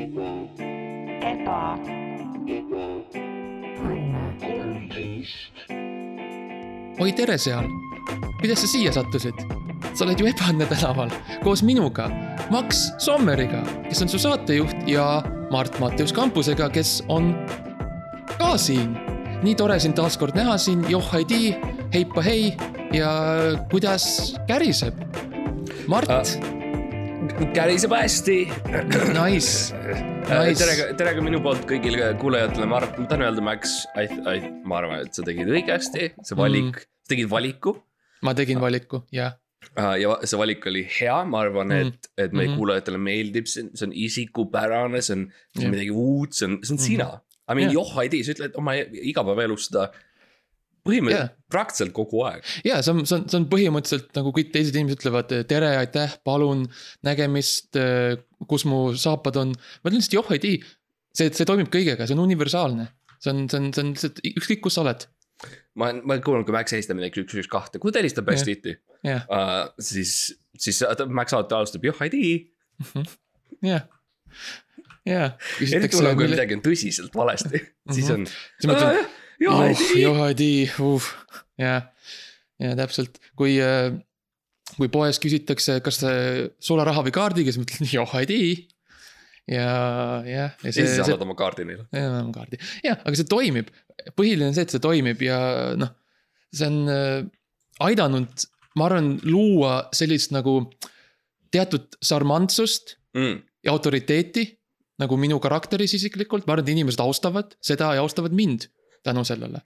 eba, oi, tere seal. kuidas sa siia sattusid? sa oled ju Ebaõnne tänaval koos minuga, Max Sommeriga, kes on su saatejuht ja Mart Matteus Kampusega, kes on ka siin. nii tore sind taas kord näha siin, joh ei tii, heipa hei ja kuidas käriseb? Mart käriseb hästi. nice, tere nice,, tere ka minu poolt kõigile kuulajatele, ma arvan, ma tahan öelda, Max, ma arvan, et sa tegid õigesti, see valik mm., sa tegid valiku. ma tegin valiku, jah. ja va- see valik oli hea, ma arvan, Mm. et, et meie Mhm. kuulajatele meeldib, see on, see on isikupärane, see on, see on midagi uut, see on, see on Mhm. sina. I mean, Jah. joh, ei tea, sa ütled oma igapäevaelus seda põhimõtteliselt, praktiliselt kogu aeg. ja see on, see on, see on põhimõtteliselt nagu kõik teised inimesed ütlevad tere, aitäh, palun, nägemist, kus mu saapad on. ma ütlen lihtsalt joh ei tii, see, see toimib kõigega, see on universaalne. see on, see on, see on lihtsalt ükskõik, kus sa oled, ma ma olen kuulnud, kui Max helistab midagi üks, üks, kahte, kui ta helistab päris Jah. tihti jah, uh,, siis, siis Max alati alustab joh, ei tea. jah, jah. eriti hullem, kui midagi on tõsiselt valesti, siis Mhm. on. siis ma ütlen, joh, ei tea. joh ei tii, uh, jah, ja täpselt, kui, kui poes küsitakse, kas sularaha või kaardiga, siis ma ütlen joh ei tii. ja, jah, ja ja see, siis see annad oma kaardi neile. enam kaardi, jah, aga see toimib, põhiline on see, et see toimib ja noh, see on äh, aidanud, ma arvan, luua sellist nagu teatud sarmantsust Mm. ja autoriteeti nagu minu karakteris isiklikult, ma arvan, et inimesed austavad seda ja austavad mind tänu sellele.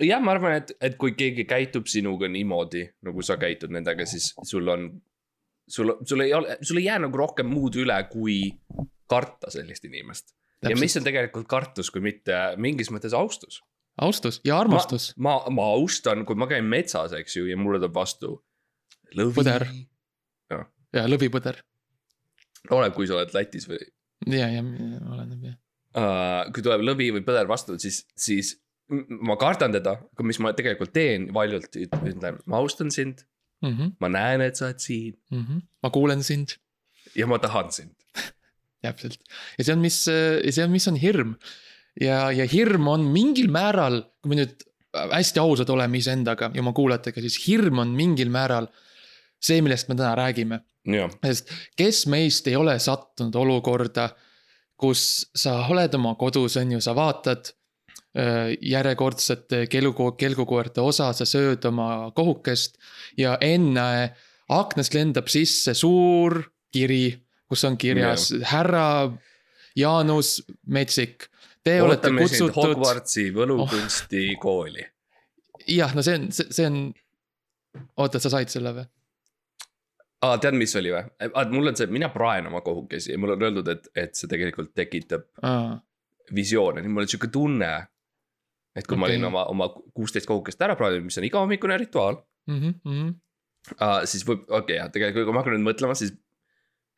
jah, ma arvan, et, et kui keegi käitub sinuga niimoodi, nagu sa käitud nendega, siis sul on, sul, sul ei ole, sul ei jää nagu rohkem muud üle, kui karta sellist inimest. ja mis on tegelikult kartus, kui mitte mingis mõttes austus. austus ja armastus, ma, ma austan, kui ma käin metsas, eks ju, ja mulle tuleb vastu. lõvi. Põder. ja lõvipõder oleneb, kui sa oled Lätis või ja, ja oleneb jah. uh,. kui tuleb lõvi või põder vastu, siis, siis ma kardan teda, mis ma tegelikult teen valjult, ütlen, ma austan sind, Mm -hmm, ma näen, et sa oled siin mm -hmm. ma kuulen sind, ja ma tahan sind. täpselt. ja see on, mis, see on, mis on hirm. ja, ja hirm on mingil määral, kui me nüüd hästi ausad oleme iseendaga ja oma kuulajatega, siis hirm on mingil määral see, millest me täna räägime sest kes meist ei ole sattunud olukorda, kus sa oled oma kodus, on ju, sa vaatad järjekordsete kelgu, kelgukoerte osa, sa sööd oma kohukest ja enne aknast lendab sisse suur kiri, kus on kirjas härra Jaanus Metsik. Te olete ootame sind kutsutud, Hogwartsi võlukunstikooli jah, no see on, see on, oota, sa said selle või? aa, tead, mis oli või? mul on see, mina praen oma kohukesi ja mulle on öeldud, et, et see tegelikult tekitab aa, visioone, nüüd mul on sihuke tunne. et kui okay. ma olin oma, oma kuusteist kohukest ära praadinud, mis on igahommikune rituaal mhm, mhm, uh,, siis võib, okei okay,, jah, tegelikult kui ma hakkan nüüd mõtlema, siis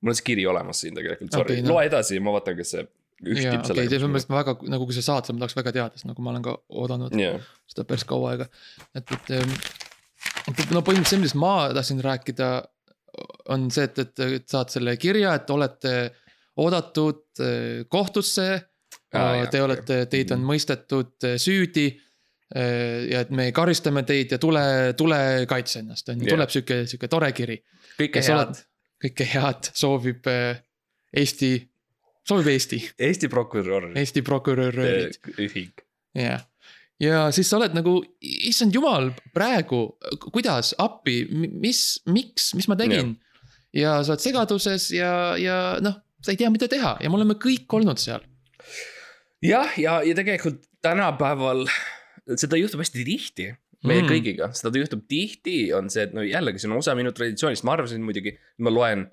mul on see kiri olemas siin tegelikult, sorry okay,, noh. loe edasi ja ma vaatan, kas see jaa, okei, sellega selles mõttes ma väga, nagu kui sa saad, siis ma tahaks väga teada, sest nagu ma olen ka oodanud jah, seda päris kaua aega, et, et ähm, no põhimõtteliselt see, millest ma tahtsin rääkida, on see, et, et, saad selle kirja, et olete oodatud äh, kohtusse. Jah, Te olete, teid on mõistetud äh, süüdi äh, ja et me karistame teid ja tule, tule kaitse ennast, on ju, Jah. tuleb sihuke, sihuke tore kiri. kõike kes head. Kõike head soovib Eesti, soovib Eesti, Eesti prokurör. Eesti prokurörid ühing. jah, ja siis sa oled nagu, issand jumal, praegu, kuidas, appi, mis, miks, mis ma tegin? ja sa oled segaduses ja, ja noh, sa ei tea, mida teha ja me oleme kõik olnud seal. jah, ja, ja tegelikult tänapäeval seda juhtub hästi tihti meie mm. kõigiga, seda juhtub tihti, on see, et no jällegi, see on osa minu traditsioonist, ma arvasin muidugi, ma loen.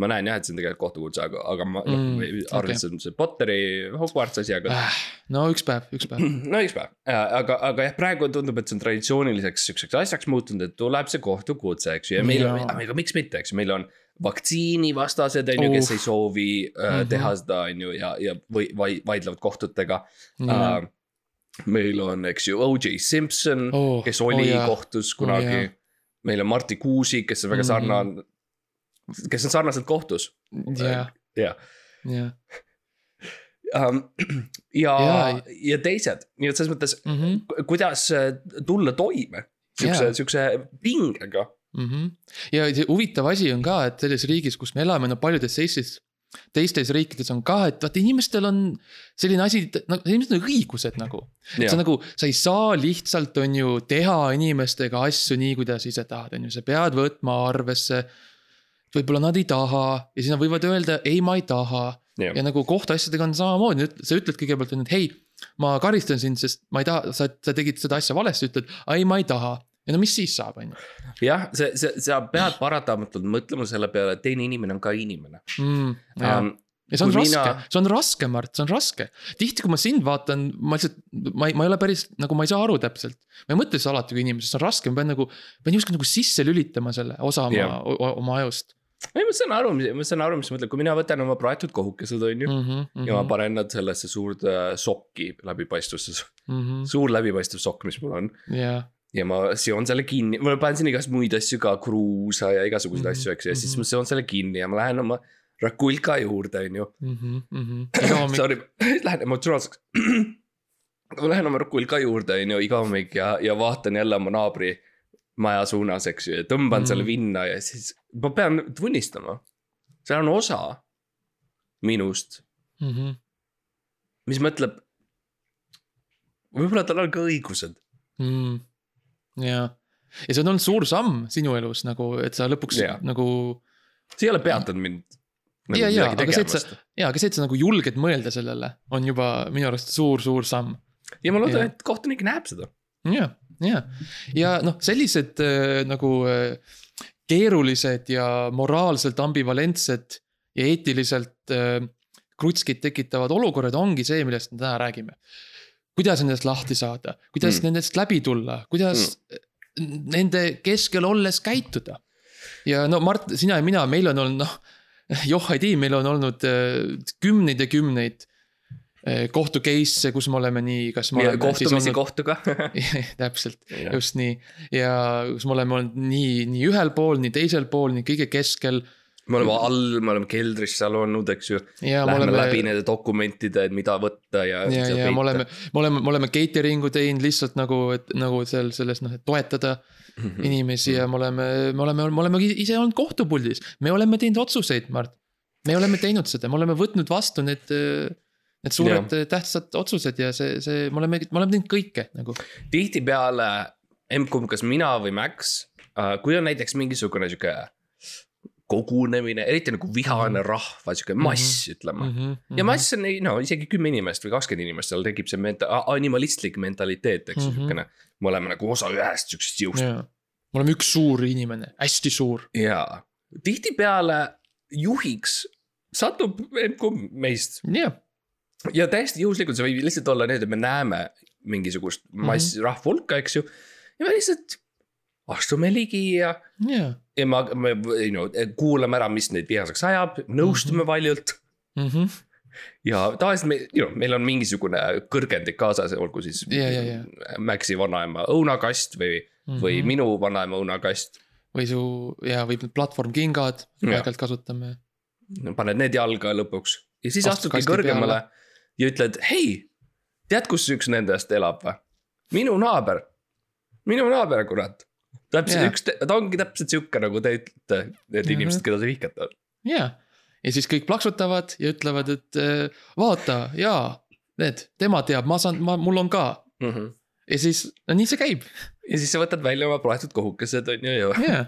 Ma näen jah, et see on tegelikult kohtukutse, aga, aga ma Mm, mm, arvan okei. okay., et see Potteri Hogwarts asi, aga Äh, no üks päev, üks päev. no üks päev, aga, aga jah, praegu tundub, et see on traditsiooniliseks siukseks asjaks muutunud, et tuleb see kohtukutse, eks ju, ja meil on aga miks mitte, eks ju, meil on vaktsiinivastased, on ju, kes ei soovi uh, Mhm. teha seda, on ju, ja, ja või vai, vaidlevad kohtutega uh,. meil on, eks ju, O.J. Simpson Oh, kes oli oh jaa. kohtus kunagi jaa. oh,. meil on Marti Kuusik, kes on väga sarnane mm, -hmm. Kes on sarnaselt kohtus. jah, jah, um,. ja Jaa., ja teised, nii et selles mõttes, mm. -hmm. kuidas äh, tulla toime siukse Jaa., siukse pingega. mm. -hmm. ja huvitav asi on ka, et selles riigis, kus me elame, no paljudes teistes, teistes riikides on ka, et vaata inimestel on selline asi, nagu inimestel on õigused nagu. sa nagu, sa ei saa lihtsalt, on ju, teha inimestega asju nii, kuidas ise tahad, on ju, sa pead võtma arvesse. Võib-olla nad ei taha ja siis nad võivad öelda ei, ma ei taha ja nagu kohtuasjadega on samamoodi, sa ütled kõigepealt, et hei, ma karistan sind, sest ma ei taha, sa, sa tegid seda asja valesti, ütled, ei, ma ei taha. ja no mis siis saab, on ju jah, see, see, sa pead paratamatult mõtlema selle peale, et teine inimene on ka inimene mm,. um,. ja see on raske mina- see on raske, Mart, see on raske. tihti, kui ma sind vaatan, ma lihtsalt, ma ei, ma ei ole päris nagu, ma ei saa aru täpselt. ma ei mõtle siis alati kui inimesest, see on raske, ma pean nagu, pean justkui nagu sisse lülitama selle osa oma yeah., oma ajust ei, ma saan aru, ma saan aru, mis sa mõtled, kui mina võtan oma praetud kohukesed, on ju. mm. -hmm, ja ma panen nad sellesse suurde sokki läbipaistvusse, suur läbipaistev sokk, mis mul on. jah, ja ma seon selle kinni, ma panen sinna igast muid asju ka, kruusa ja igasuguseid Mhm, asju, eks ju, ja siis mhm. ma seon selle kinni ja ma lähen oma Rakulka juurde, on ju. hommik, Sorry, lähen emotsionaalseks. ma lähen oma Rakulka juurde, on ju, iga hommik ja, ja vaatan jälle oma naabri maja suunas, eks ju, ja tõmban Mhm. selle vinna ja siis ma pean tunnistama. see on osa minust, Mhm. mis mõtleb. võib-olla tal on ka õigused. mm, ja, ja see on olnud suur samm sinu elus nagu, et sa lõpuks Jaa. nagu see ei ole peatanud mind. nagu ja, ja, aga see, et sa, ja, aga see, et sa nagu julged mõelda sellele, on juba minu arust suur-suur samm ja ma loodan et kohtunik näeb seda. ja, ja, ja noh, sellised äh, nagu äh, keerulised ja moraalselt ambivalentsed ja eetiliselt äh, krutskit tekitavad olukorrad ongi see, millest me täna räägime. kuidas nendest lahti saada, kuidas Mm. nendest läbi tulla, kuidas mm. nende keskel olles käituda. ja no Mart, sina ja mina, meil on olnud noh, joh ei tea, meil on olnud kümneid ja kümneid kohtu case'e, kus me oleme nii, kas me oleme kohtumisi olnud- kohtuga. täpselt, just nii ja kus me oleme olnud nii, nii ühel pool, nii teisel pool, nii kõige keskel me oleme all, me oleme keldris seal olnud, eks ju. ja me Lähme oleme läbi nende dokumentide, et mida võtta ja. ja, ja me oleme, me oleme, me oleme catering'u teinud lihtsalt nagu, et nagu seal selles noh, et toetada Mhm. inimesi ja me oleme, me oleme, me oleme ise olnud kohtupuldis, me oleme teinud otsuseid, Mart. me oleme teinud seda, me oleme võtnud vastu need, need suured tähtsad otsused ja see, see, me oleme, me oleme teinud kõike nagu. tihtipeale, emb-kumb, kas mina või Max, kui on näiteks mingisugune sihuke kogunemine, eriti nagu vihane rahva sihuke mass, ütleme. Mhm. ja mass on ei- no isegi kümme inimest või kakskümmend inimest, seal tekib see menta-, animalistlik mentaliteet, eks ju Mhm. siukene. me oleme nagu osa ühest siuksest jõust jaa, me oleme üks suur inimene, hästi suur. ja tihtipeale juhiks satub emb-kumb meist jah, ja täiesti juhuslikult see võib lihtsalt olla nii, et me näeme mingisugust mass mm -hmm. rahva hulka, eks ju. ja me lihtsalt astume ligi ja, jaa. ja ma, me you know, kuulame ära, mis neid vihaseks ajab, nõustume mm -hmm. valjult. Mhm. ja tavaliselt me, you know, meil on mingisugune kõrgendik kaasas, olgu siis Ja, ja, ja. Maxi vanaema õunakast või mm, -hmm. või Mhm. minu vanaema õunakast. või su ja, või platvormkingad, aeg-ajalt kasutame. paned need jalga lõpuks ja siis Astud astudki kõrgemale peale. Ja ütled, hei, tead, kus üks nendest elab või? minu naaber, minu naaber, kurat. täpselt Jaa. üks, ta ongi täpselt sihuke, nagu te ütlete, need Mhm. inimesed, keda te vihkate. ja, ja siis kõik plaksutavad ja ütlevad, et äh, vaata, jaa, need, tema teab, ma saan, ma, mul on ka. ja siis, no nii see käib, ja siis sa võtad välja oma plaetud kohukesed on ju ja, ja,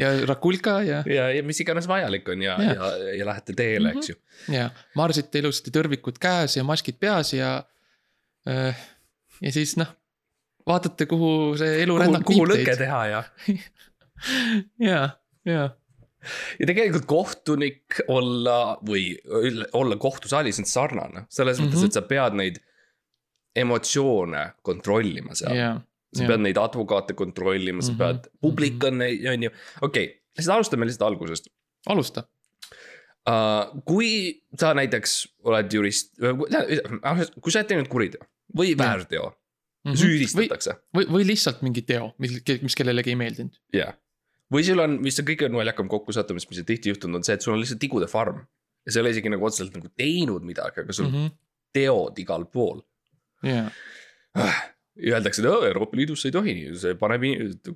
ja Rakulka ja, ja, ja mis iganes vajalik on ja, ja, ja, ja lähete teele, eks ju. ja marsite ilusasti tõrvikud käes ja maskid peas ja äh,. ja siis noh, vaatate, kuhu see kuhu, elurännak kuhu lõke teha ja, ja, ja, ja tegelikult kohtunik olla või olla kohtusaalis on sarnane, selles mõttes Mhm. mm, -hmm. et sa pead neid emotsioone kontrollima seal. ja, sa ja. pead neid advokaate kontrollima, sa Mhm, pead, publik on, on ju, okei okay,, lihtsalt alustame lihtsalt algusest alusta. uh,. kui sa näiteks oled jurist, kui sa oled teinud kuriteo või väärteo, Mhm. või, süüdistatakse, või, või lihtsalt mingi teo, mis, mis kellelegi ei meeldinud. jah. või sul on, mis on kõige naljakam kokkusattumus, mis on tihti juhtunud, on see, et sul on lihtsalt tigude farm. ja sa ei ole isegi nagu otseselt nagu teinud midagi, aga sul mm, Mhm. -hmm. teod igal pool. jaa, Öeldakse, et "Aa, Euroopa Liidus ei tohi, see paneb,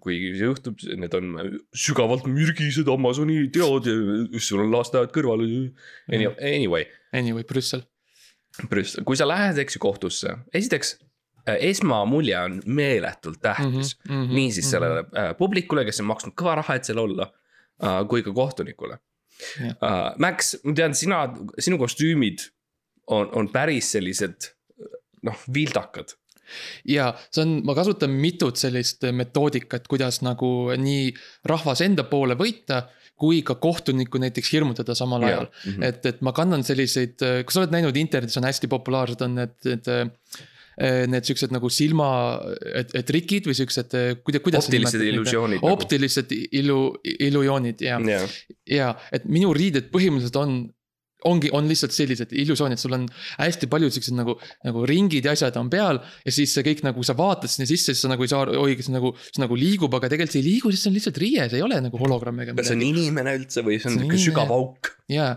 kui see juhtub, need on sügavalt mürgised Amazoni teod ja sul on lasteaed kõrval. Anyway, anyway, Brüssel. Brüssel, kui sa lähed, eks ju kohtusse, esiteks äh, esmamulje on meeletult tähtis mm. Mhm, -hmm. niisiis sellele äh, publikule, kes on maksnud kõva raha, et seal olla äh,, kui ka kohtunikule Jah. äh,. Max, ma tean, sina, sinu kostüümid on, on päris sellised noh, vildakad. Ja see on, ma kasutan mitut sellist metoodikat, kuidas nagu nii rahvas enda poole võita, kui ka kohtunikku näiteks hirmutada samal ajal. -hmm. et, et ma kannan selliseid, kui sa oled näinud internetis on hästi populaarsed on need, need. Need siuksed nagu silma, et, et trikid või siuksed, kuidas, kuidas. optilised illusioonid nagu. optilised ilu, illusioonid ja, jah, ja et minu riided põhimõtteliselt on ongi, on lihtsalt sellised illusioonid, sul on hästi palju siuksed nagu, nagu ringid ja asjad on peal ja siis see kõik nagu sa vaatad sinna sisse, siis sa nagu ei saa, oi, kas nagu, see nagu liigub, aga tegelikult see ei liigu, sest see on lihtsalt riie, see ei ole nagu hologramm ega kas see on inimene üldse või see on See niisugune sügav auk? ja,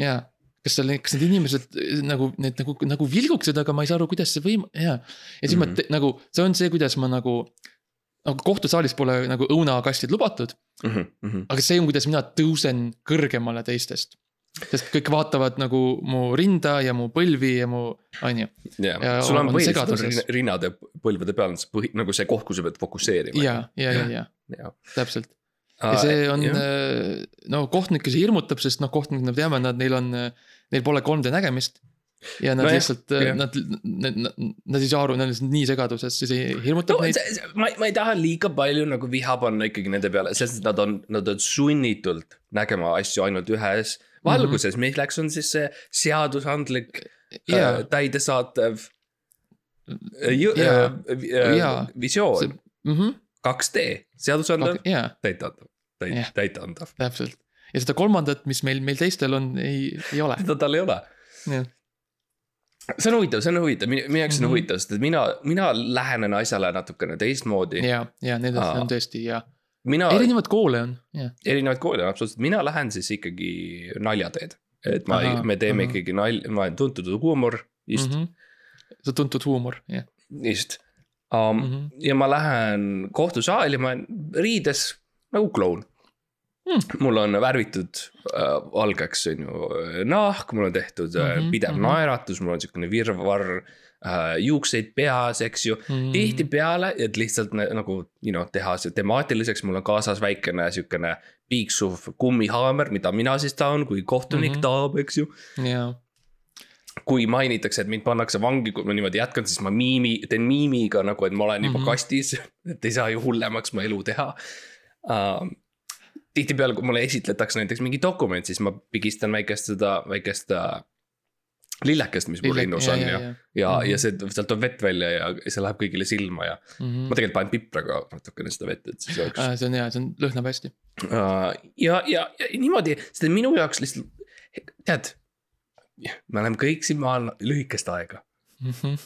ja kas seal, kas need inimesed eh, nagu need nagu, nagu vilguksid, aga ma ei saa aru, kuidas see võim-, ja. ja siis mm Mhm. -hmm. ma te, nagu, see on see, kuidas ma nagu. nagu kohtusaalis pole nagu õunakastid lubatud, Mhm, aga see on, kuidas mina tõusen kõrgemale teistest. Sest kõik vaatavad nagu mu rinda ja mu põlvi ja mu, on ju, Ja sul on on põhiliselt rinnad ja põlvede peal on see põhi, nagu see koht, kus sa pead fokusseerima. ja, ja, ja, ja ja. täpselt. ja see on, no kohtunikke see hirmutab, sest noh, kohtunikud, me teame, nad, neil on, neil pole 3D nägemist. ja nad no lihtsalt jah., nad, nad, nad, ei saa aru, nad on lihtsalt nii segaduses, siis see hirmutab no neid. ma, ma ei taha liiga palju nagu viha panna ikkagi nende peale, sest nad on, nad on sunnitult nägema asju ainult ühes valguses mm, -hmm. milleks on siis see seadusandlik ja äh,, täidesaatev äh, ju- Jaa. äh, Jaa. äh, visioon, mhm, 2D, seadusandlev, ja täideantav, Jah. täideantav, täpselt. ja seda kolmandat, mis meil, meil teistel on, ei, ei ole. seda tal ei ole see on huvitav, see on huvitav, minu minu jaoks on Mhm. huvitav, sest et mina, mina lähenen asjale natukene teistmoodi. ja, ja need on tõesti ja mina, erinevaid koole on, ja. erinevaid koole on absoluutselt, mina lähen siis ikkagi naljateed. et ma, me teeme ahah. ikkagi nalja, ma olen tuntud huumor, just mm, see tuntud huumor, jah. -hmm. just um,. Mhm. ja ma lähen kohtusaali, ma olen riides nagu kloun Hmm. mul on värvitud äh, valgeks, on ju, nahk, mul on tehtud mm -hmm, pidev mm. -hmm. naeratus, mul on siukene virvarr juukseid peas, eks ju. Mhm. tihtipeale, et lihtsalt nagu you know, teha see temaatiliseks, mul on kaasas väikene siukene piiksuv kummihaamer, mida mina siis tahan, kui kohtunik mm. -hmm. tahab, eks ju. ja, kui mainitakse, et mind pannakse vangi, kui ma niimoodi jätkan, siis ma miimi, teen miimiga nagu, et ma olen juba mm. -hmm. kastis, et ei saa ju hullemaks mu elu teha uh,. tihtipeale, kui mulle esitletakse näiteks mingi dokument, siis ma pigistan väikest seda, väikest uh, lillekest, mis mul rinnus on ja, ja, ja, Mhm. ja see, sealt tuleb vett välja ja see läheb kõigile silma ja Mhm. ma tegelikult panen pipraga natukene seda vett, et siis oleks uh,. see on hea, see on, lõhnab hästi. ja, ja, ja niimoodi, sest minu jaoks lihtsalt, tead. me oleme kõik siin maal lühikest aega. Mhm.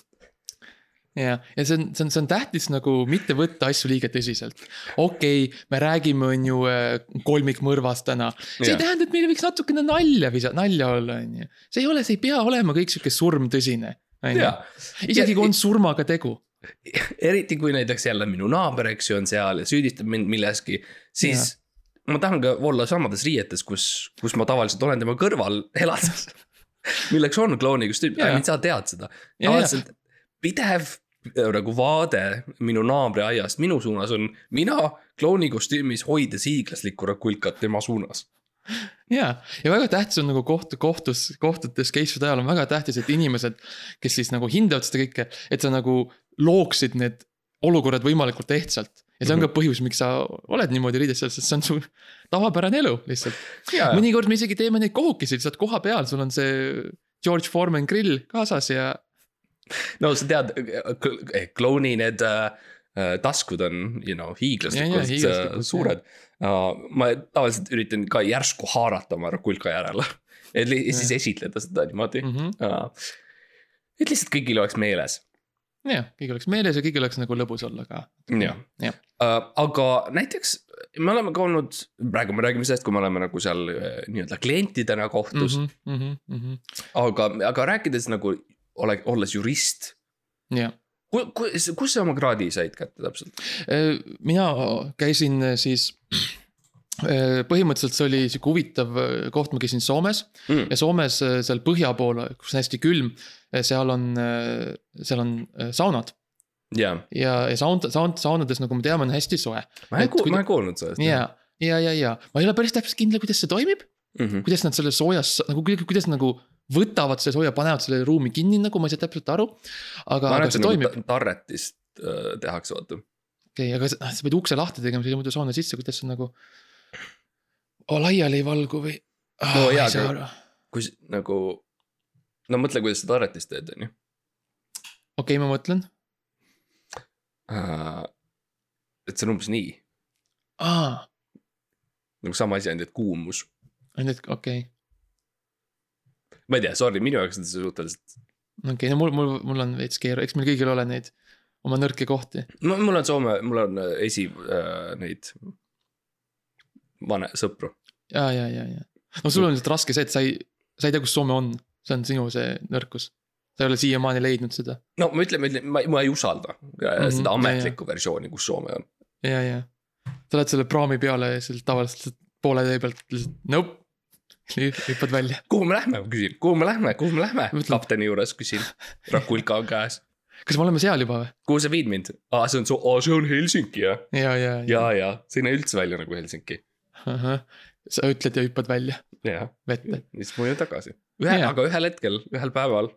ja, ja see on, see on, see on tähtis nagu mitte võtta asju liiga tõsiselt. okei okay,, me räägime, on ju äh, kolmikmõrvast täna. see Jah. ei tähenda, et meil ei võiks natukene nalja visa-, nalja olla, on ju. see ei ole, see ei pea olema kõik sihuke surmtõsine, on ju. isegi kui on surmaga tegu. eriti kui näiteks jälle minu naaber, eks ju, on seal ja süüdistab mind milleski, siis ja. ma tahan ka olla samades riietes, kus, kus ma tavaliselt olen tema kõrval elades. milleks on klouni kostüüm, Jaa. sa tead seda. Ja, tavaliselt pidev nagu vaade minu naabri aiast minu suunas on mina klouni kostüümis hoides hiiglaslikku rakulkat tema suunas. ja, ja väga tähtis on nagu kohtu, kohtus, kohtutes case'ide ajal on väga tähtis, et inimesed, kes siis nagu hindavad seda kõike, et sa nagu looksid need olukorrad võimalikult ehtsalt. ja see on ka põhjus, miks sa oled niimoodi riides, sest see on su tavapärane elu lihtsalt. mõnikord me isegi teeme neid kohukesi lihtsalt koha peal, sul on see George Foreman grill kaasas ja no sa tead, klouni need äh, äh, taskud on, you know, Ja, ja, hiiglaslikult hiiglaslikud, äh, suured uh,. ma tavaliselt üritan ka järsku haarata oma rakulka järele, et Ja. siis esitleda seda niimoodi mm. -hmm. uh,. et lihtsalt kõigil oleks meeles, ja kõigil oleks meeles ja kõigil oleks nagu lõbus olla ka. jah Jah. uh,. aga näiteks me oleme ka olnud, praegu me räägime sellest, kui me oleme nagu seal äh, nii-öelda klientidena kohtus mm, mm. -hmm, mm. -hmm. aga, aga rääkides nagu ole, olles jurist. jah. kus, kus sa oma kraadi said kätte täpselt? Äh, mina käisin äh, siis, põhimõtteliselt see oli sihuke huvitav äh, koht, ma käisin Soomes Mm. ja Soomes äh, seal põhja pool, kus on hästi külm, seal on, seal on äh, saunad jaa, ja, ja saun-, saun-, saunades, nagu me teame, on hästi soe. ma ei kuulnud, ma ei kuulnud sellest. ja, ja, ja, ja ma ei ole päris täpselt kindel, kuidas see toimib, Mhm. kuidas nad selle soojas nagu, kuidas nagu võtavad selle sooja, panevad selle ruumi kinni nagu, ma ei saa täpselt aru. aga, aga see see toimib, nagu ta- tarretist äh, tehakse, vaata. okei, aga sa, sa pead ukse lahti tegema, siis muidu sauna sisse, kuidas see nagu oh,. laiali ei valgu või ah, No jaa, aga- kui nagu, no mõtle, kuidas sa tarretist teed, on ju. okei, ma mõtlen. et see on umbes nii, aa, nagu sama asi, ainult et kuumus. nüüd okei, ma ei tea, sorry, minu jaoks on see suhteliselt, okei, no mul, mul, mul on veits keeru, eks meil kõigil ole neid oma nõrki kohti. mul on Soome, mul on äh, esi äh, neid vane sõpru. ja, ja, ja, ja. no sul on lihtsalt raske see, et sa ei, sa ei tea, kus Soome on, see on sinu see nõrkus. sa ei ole siiamaani leidnud seda. no ma ütlen, ma ütlen, ma, ma ei usalda mm -hmm, seda ja, ametlikku versiooni, kus Soome on. ja, ja. sa lähed selle praami peale ja sealt tavaliselt poole tee pealt lihtsalt nope. Hüppad välja. kuhu me lähme, ma küsin, kuhu me lähme, kuhu me lähme kapteni juures küsin. Rakulka on käes. kas me oleme seal juba või? kuhu sa viid mind? aa, see on su, aa, see on Helsingi jah? ja, ja, ja, ja see ei näe üldse välja nagu Helsingi. sa ütled ja hüppad välja jah, vette. siis ma jõuan tagasi. ühe, aga ühel hetkel, ühel päeval.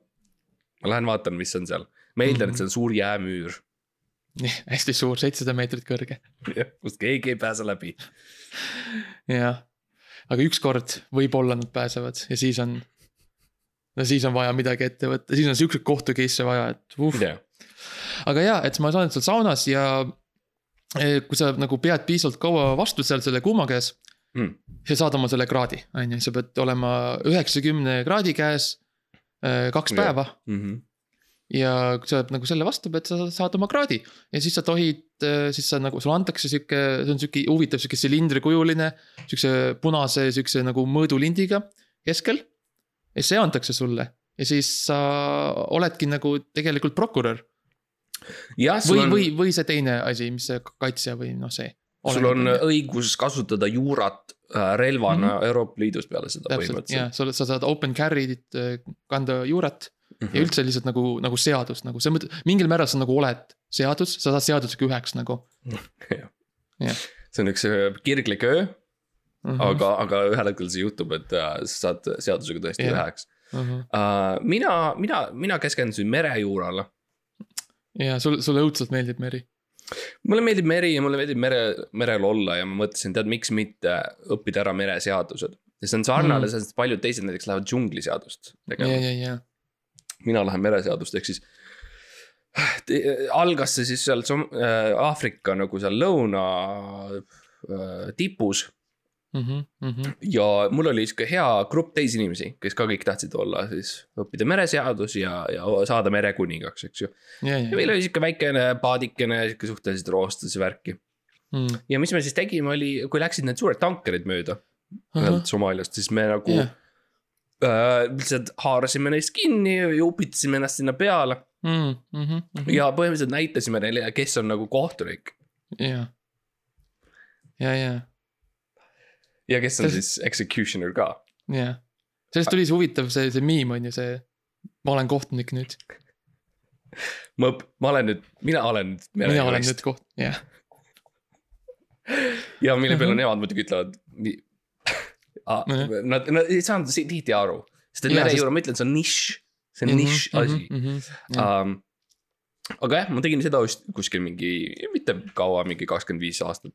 ma lähen vaatan, mis on seal. ma eeldan, et see on suur jäämüür, hästi suur, seitsesada meetrit kõrge. kust keegi ei pääse läbi. jah, aga ükskord võib-olla nad pääsevad ja siis on. no siis on vaja midagi ette võtta, siis on siukseid kohtu case'e vaja, et uh.. jah, aga jaa, et ma saan seal saunas ja eh, kui sa nagu pead piisavalt kaua vastu seal selle kuuma käes Mm. sa saad oma selle kraadi, on ju, sa pead olema üheksakümne kraadi käes eh, kaks päeva Mhm. Ja kui sa nagu selle vastu pead, sa saad oma kraadi ja siis sa tohid, siis sa nagu, sulle antakse sihuke, see on sihuke huvitav sihuke silindrikujuline. Siukse punase siukse nagu mõõdulindiga keskel. ja see antakse sulle ja siis sa oledki nagu tegelikult prokurör või, on, või, või see teine asi, mis see kaitsja või noh, see. sul on õigus kasutada juurat äh, relvana mm -hmm. Euroopa Liidus peale seda täpselt põhimõtteliselt. sa, sa saad open carry'd äh, kanda juurat Mhm. ja üldse lihtsalt nagu, nagu seadus nagu selles mõttes, mingil määral sa nagu oled seadus, sa saad seadusega üheks nagu see on üks äh, kirglik öö, uh. -huh. aga, aga ühel hetkel see juhtub, et äh, sa saad seadusega tõesti Jah. üheks uh. -huh. uh,. mina, mina, mina keskendusin merejuurale. ja sul, sulle õudselt meeldib meri. mulle meeldib meri ja mulle meeldib mere, merel olla ja ma mõtlesin, tead, miks mitte õppida ära mereseadused. ja see on sarnane Mm. mm., sest paljud teised näiteks lähevad džungliseadust ja, tegema. ja, ja, mina lähen mereseadust, ehk siis. algas see siis seal äh, Aafrika nagu seal lõuna äh, tipus Mhm, ja mul oli sihuke hea grupp teisi inimesi, kes ka kõik tahtsid olla siis õppida mereseadus ja, ja saada merekuningaks, eks ju. ja, meil oli sihuke väikene paadikene, sihuke suhteliselt roostes värki. Mhm. ja mis me siis tegime, oli, kui läksid need suured tankerid mööda ühelt Somaaliast, siis me nagu Jah. Äh, lihtsalt haarasime neist kinni ja upitasime ennast sinna peale Mhm, ja põhimõtteliselt näitasime neile, kes on nagu kohtunik ja, ja, ja, ja kes on See- siis executioner ka. ja. sellest tuli see huvitav, see, see miim on ju see, ma olen kohtunik nüüd, ma ma olen nüüd, mina olen mina olen nüüd koht-, jah, ja mille peale Mhm. nemad muidugi ütlevad. Nojah. Nad, nad ei saanud si- tihti aru, sest et merejuur, ma ütlen, see on nišš, see on Mhm, nišš asi. asi. Um, aga jah, ma tegin seda vist kuskil mingi, mitte kaua, mingi kakskümmend viis aastat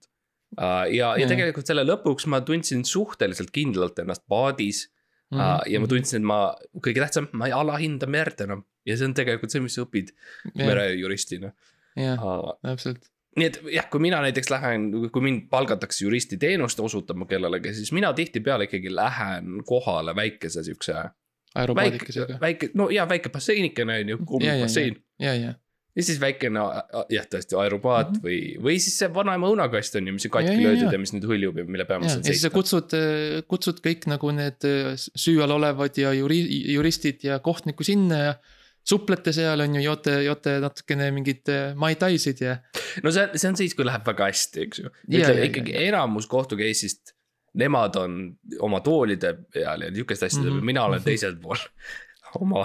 uh,. ja, ja tegelikult selle lõpuks ma tundsin suhteliselt kindlalt ennast paadis uh, Mhm, ja ma tundsin, et ma, kõige tähtsam, ma ei alahinda merd enam. ja see on tegelikult see, mis sa õpid merejuristina jah, uh,. täpselt, nii et jah, kui mina näiteks lähen, kui mind palgatakse juristi teenust osutama kellelegi, siis mina tihtipeale ikkagi lähen kohale väikese siukse. väike väike, no ja väike basseinikene on ju, Ja, ja, ja, ja, ja siis väikene jah, tõesti aeropaat mm. -hmm. või, või siis see vanaema õunakast on ju, mis on katki löödud ja. mis nüüd hõljub ja mille peal ma saan ja siis sa seista. kutsud, kutsud kõik nagu need äh, süü all olevad ja juri-, juristid ja kohtniku sinna ja. Suplete seal on ju, joote, joote natukene mingeid äh, mai taisid ja. no see, see on siis, kui läheb väga hästi, eks ju. Ja, ütleme ja, ikkagi enamus kohtu case'ist, nemad on oma toolide peal ja niukeste asjade peal, Mhm. mina olen teisel pool oma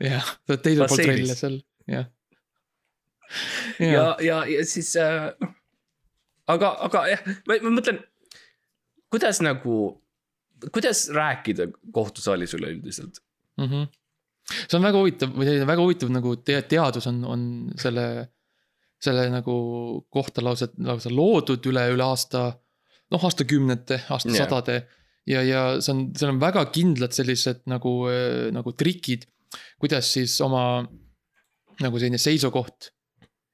jah, sa oled teisel Basseinis. välja seal, jah. ja, ja, ja siis äh, aga, aga jah, ma, ma mõtlen, kuidas nagu, kuidas rääkida kohtusaalis üleüldiselt? mm. -hmm. See on väga huvitav või selline väga huvitav nagu te teadus on, on selle, selle nagu kohta lausa, lausa loodud üle, üle aasta, noh aastakümnete, aastasadade yeah.. ja, ja see on, seal on väga kindlad sellised nagu, nagu trikid, kuidas siis oma nagu selline seisukoht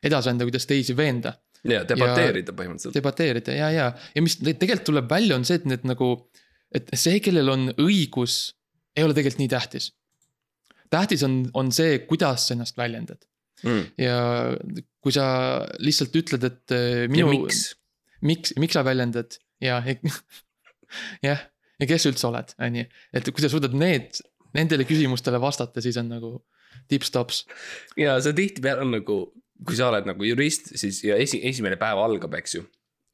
edasi anda, kuidas teisi veenda ja debateerida põhimõtteliselt. debateerida ja, ja, ja mis tegelikult tuleb välja, on see, et need nagu, et see, kellel on õigus, ei ole tegelikult nii tähtis. Tähtis on, on see, kuidas sa ennast väljendad Mm. ja kui sa lihtsalt ütled, et eh, minu, miks? miks, miks sa väljendad ja, jah, ja kes üldse oled, on ju, et kui sa suudad need, nendele küsimustele vastata, siis on nagu tipp-stops. ja see tihtipeale on nagu, kui sa oled nagu jurist, siis ja esi, esimene päev algab, eks ju.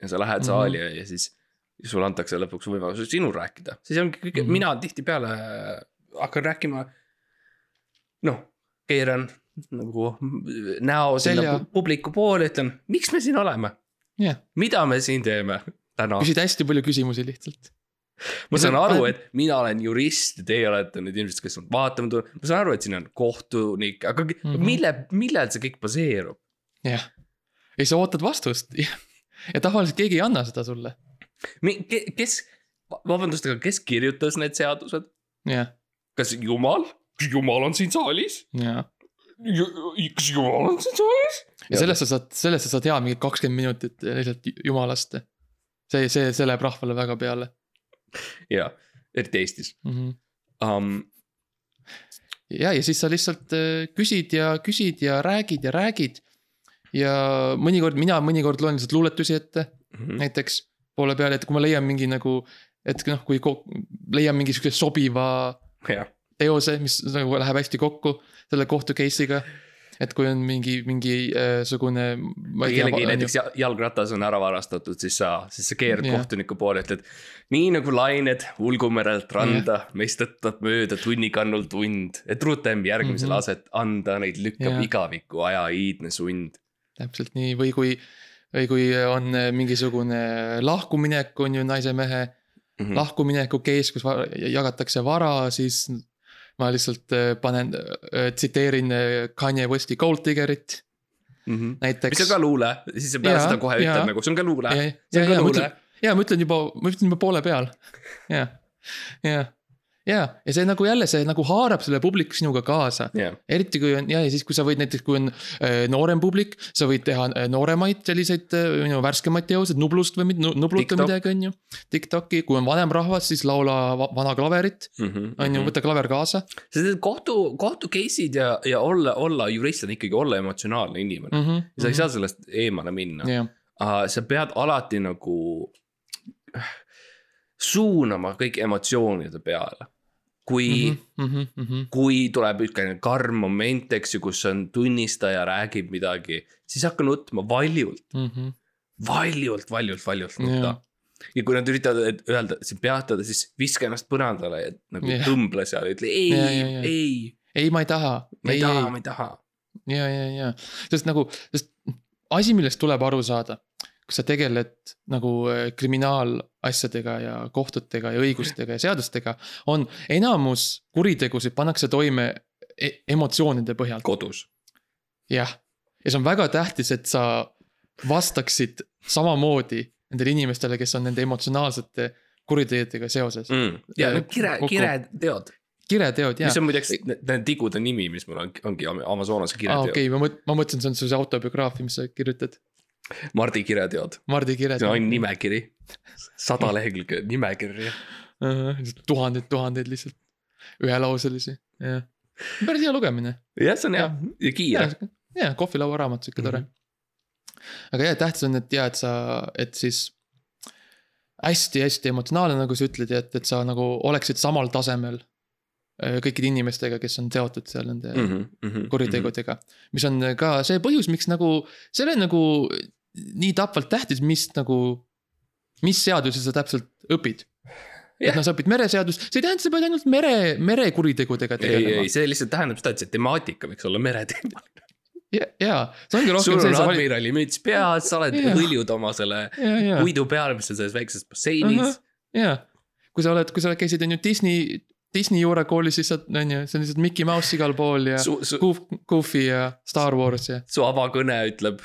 ja sa lähed Mhm. saali ja, ja siis sulle antakse lõpuks võimalus sinul rääkida, siis ongi kõige mm. -hmm. mina tihtipeale hakkan rääkima. noh, keeran nagu näo sinna Selja. pu- publiku poole, ütlen, miks me siin oleme, jah, mida me siin teeme täna. küsid hästi palju küsimusi lihtsalt. ma saan aru, et mina olen jurist ja teie olete need inimesed, kes on vaatama tulnud, ma saan aru, et siin on kohtunik, aga mm. -hmm. mille, millel see kõik baseerub? jah, ja siis sa ootad vastust ja tavaliselt keegi ei anna seda sulle, kes, vabandust, aga kes kirjutas need seadused? jah, kas Jumal? Kas Jumal on siin saalis? ja. kas Jumal on siin saalis? ja sellest sa saad, sellest sa saad hea mingi kakskümmend minutit lihtsalt jumalast. see, see, see läheb rahvale väga peale jaa, eriti Eestis mm. -hmm. um,. ja, ja siis sa lihtsalt äh, küsid ja küsid ja räägid ja räägid. ja mõnikord mina mõnikord loen lihtsalt luuletusi ette, Mhm. näiteks poole peal, et kui ma leian mingi nagu, et noh, kui leian mingi sihukese sobiva jah, teose, mis nagu läheb hästi kokku selle kohtu case'iga. et kui on mingi, mingisugune. kui kellegi näiteks ja- jalgratas on ära varastatud, siis sa, siis sa keerad Jah. kohtuniku poole, ütled. nii nagu lained Ulgumerelt randa, meist tõttab mööda tunnikannul tund, et rutem järgmisel Mhm. aset anda, neid lükkab Jah. igaviku aja iidne sund. täpselt nii, või kui, või kui on mingisugune lahkuminek, on ju naise mehe Mhm. mm. lahkumineku case, kus jagatakse vara, siis ma lihtsalt äh, panen, tsiteerin äh, Kanye Westi Gold Diggerit. Mis näiteks on. ka luule, siis sa pead seda kohe ütlema nagu, see on ka luule, ja, ja, ja ja ma ütlen juba, ma ütlen juba poole peal. ja, ja, ja, ja see nagu jälle, see nagu haarab selle publiku sinuga kaasa. jah, eriti kui on ja, ja siis, kui sa võid näiteks, kui on äh, noorem publik, sa võid teha äh, nooremaid selliseid äh, no, värskemaid teoseid, Nublust või mid- nu- Nublut või TikTok. midagi, on ju. Tiktoki, kui on vanem rahvas, siis laula va- vana klaverit, on Mhm. ju, võta klaver kaasa sest kohtu, kohtu case'id ja, ja olla, olla jurist on ikkagi olla emotsionaalne inimene mm. mm. -hmm. -hmm. sa ei saa sellest eemale minna jah, uh,. sa pead alati nagu suunama kõik emotsioonide peale. Kui mm, -hmm. -hmm. kui tuleb ükskõik karm moment, eks ju, kus on tunnistaja räägib midagi, siis hakka nutma valjult, Mm -hmm. valjult, valjult, valjult nutta Jaa. ja kui nad üritavad et öelda, peatada, siis viska ennast põrandale ja nagu Jah. tõmble seal, ütle ei Ja, ja, ja., ei, ei, ma ei taha. ma ei taha, ma ei taha. ja, ja, ja, sest nagu, sest asi, millest tuleb aru saada, kui sa tegeled nagu äh, kriminaalasjadega ja kohtutega ja õigustega ja seadustega, on enamus kuritegusid pannakse toime e emotsioonide põhjal, kodus. jah. ja see on väga tähtis, et sa vastaksid samamoodi nendele inimestele, kes on nende emotsionaalsete kuritegudega seoses mm.. ja no kire, kireteod, kireteod ja mis, on muideks ne- nende tigude nimi, mis mul on, ongi Am- Amazonase aa kireteod okei, ma mõt-, ma mõtlesin, see on su see autobiograafia, mis sa kirjutad, Mardi kireteod, Mardi kired. see on nimekiri, sada lehekülge nimekirja. tuhandeid, tuhandeid lihtsalt, ühelauselisi, jah. päris hea lugemine. jah, see on hea ja kiire. ja kohvilauaraamat, sihuke tore mm. -hmm. aga jah, tähtis on, et ja, et sa, et siis hästi-hästi emotsionaalne, nagu sa ütled ja et, et sa nagu oleksid samal tasemel kõikide inimestega, kes on seotud seal nende mm Mhm. -hmm. kuritegudega. mis on ka see põhjus, miks nagu, see ei ole nagu nii tapvalt tähtis, mis nagu, mis seadusi sa täpselt õpid. et Jah. noh, sa õpid mereseadust, see ei tähenda, sa pead ainult mere, merekuritegudega ei, tegelema ei, see lihtsalt tähendab seda, et see temaatika võiks olla mereteema. ja, ja see ongi sul rohkem see, on admirali müts peas, sa oled, hõljud oma selle puidu peal, mis on selles väikses basseinis. ja. kui sa oled, kui sa käisid on ju Disney, Disney juurekoolis, sa, on ju, see on lihtsalt Mickey Mouse igal pool ja su, su, Goof, Goofy ja Star Wars ja. su avakõne ütleb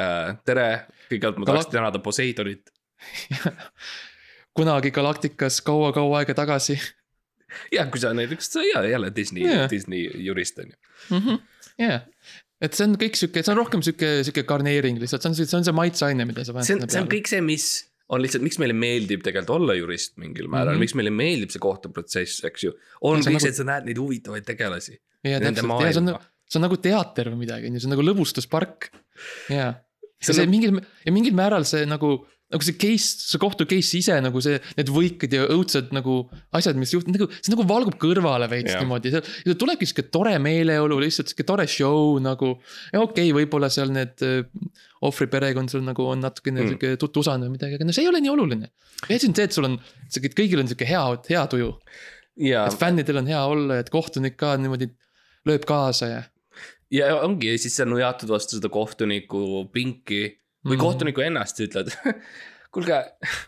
äh,. tere, kõigepealt ma Galak- tahaks tänada Poseidonit. kunagi Galacticas kaua-kaua aega tagasi ja kui sa näiteks, ja jälle Disney Jah. yeah., Disney jurist on ju. -hmm. Yeah. et see on kõik sihuke, see on rohkem sihuke, sihuke garneering lihtsalt, see on, see on see maitseaine, mida sa see on, see on. kõik see, mis on lihtsalt, miks meile meeldib tegelikult olla jurist mingil määral mm. -hmm. miks meile meeldib see kohtuprotsess, eks ju. on see nagu- et sa näed neid huvitavaid tegelasi. ja Nende täpselt, ja see on maailma., see on nagu teater või midagi, on ju, see on nagu lõbustuspark. ja, See see nagu- mingil, ja mingil määral see nagu, nagu see case, see kohtu case ise nagu see, need võikad ja õudsed nagu asjad, mis juhtuvad, nagu see nagu valgub kõrvale veits Jah. niimoodi, see tulebki sihuke tore meeleolu, lihtsalt sihuke tore show nagu. ja okei okay,, võib-olla seal need äh, ohvri perekond sul nagu on natukene Mm. sihuke tutusane või midagi, aga no see ei ole nii oluline. asi on see, et sul on, kõigil on sihuke hea, hea tuju, ja, et fännidel on hea olla ja et kohtunik ka niimoodi lööb kaasa ja. ja ongi ja siis sa nujatad vastu seda kohtuniku pinki või mm. kohtuniku ennast ütled. kuulge,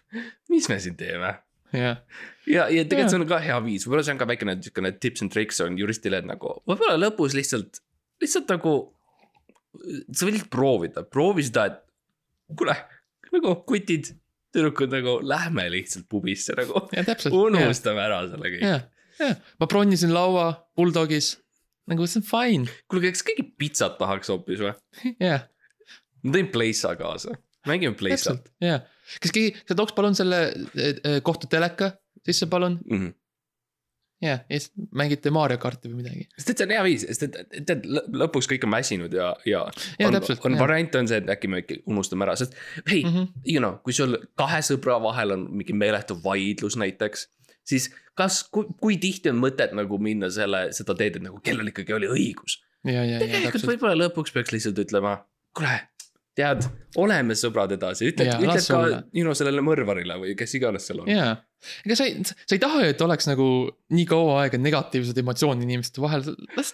mis me siin teeme? jah, ja, ja tegelikult Jaa. see on ka hea viis, võib-olla see on ka väikene niisugune tips and tricks on juristile, et nagu võib-olla lõpus lihtsalt, lihtsalt nagu. sa võid proovida, proovi seda, et kuule nagu kutid, tüdrukud nagu lähme lihtsalt pubisse nagu. unustame ära selle kõik. jah, jah, ma bronnisin laua Bulldogis, nagu see on fine, kuulge, kas keegi pitsat tahaks hoopis või? jah, ma tõin Playsa kaasa, mängime Playsat jah. kas keegi, sa tooks palun selle eh, eh, kohtuteleka sisse, palun, mm. -hmm. jah, ja siis mängite Mario karti või midagi. sest et see on hea viis, sest et, tead, lõpuks kõik on väsinud ja, ja. Jaa, on, täpselt, on variant on see, et äkki me ikka unustame ära, sest hei mm. -hmm. you know, kui sul kahe sõbra vahel on mingi meeletu vaidlus näiteks. siis kas, kui, tihti on mõtet nagu minna selle, seda teed, et nagu kellel ikkagi oli õigus. tegelikult võib-olla lõpuks peaks lihtsalt ütlema, kuule, tead, oleme sõbrad edasi, ütled, Jaa, ütled ka know, sellele mõrvarile või kes iganes seal on. ja. ega sa ei, sa ei taha ju, et oleks nagu nii kaua aega negatiivsed emotsioonid inimeste vahel, las,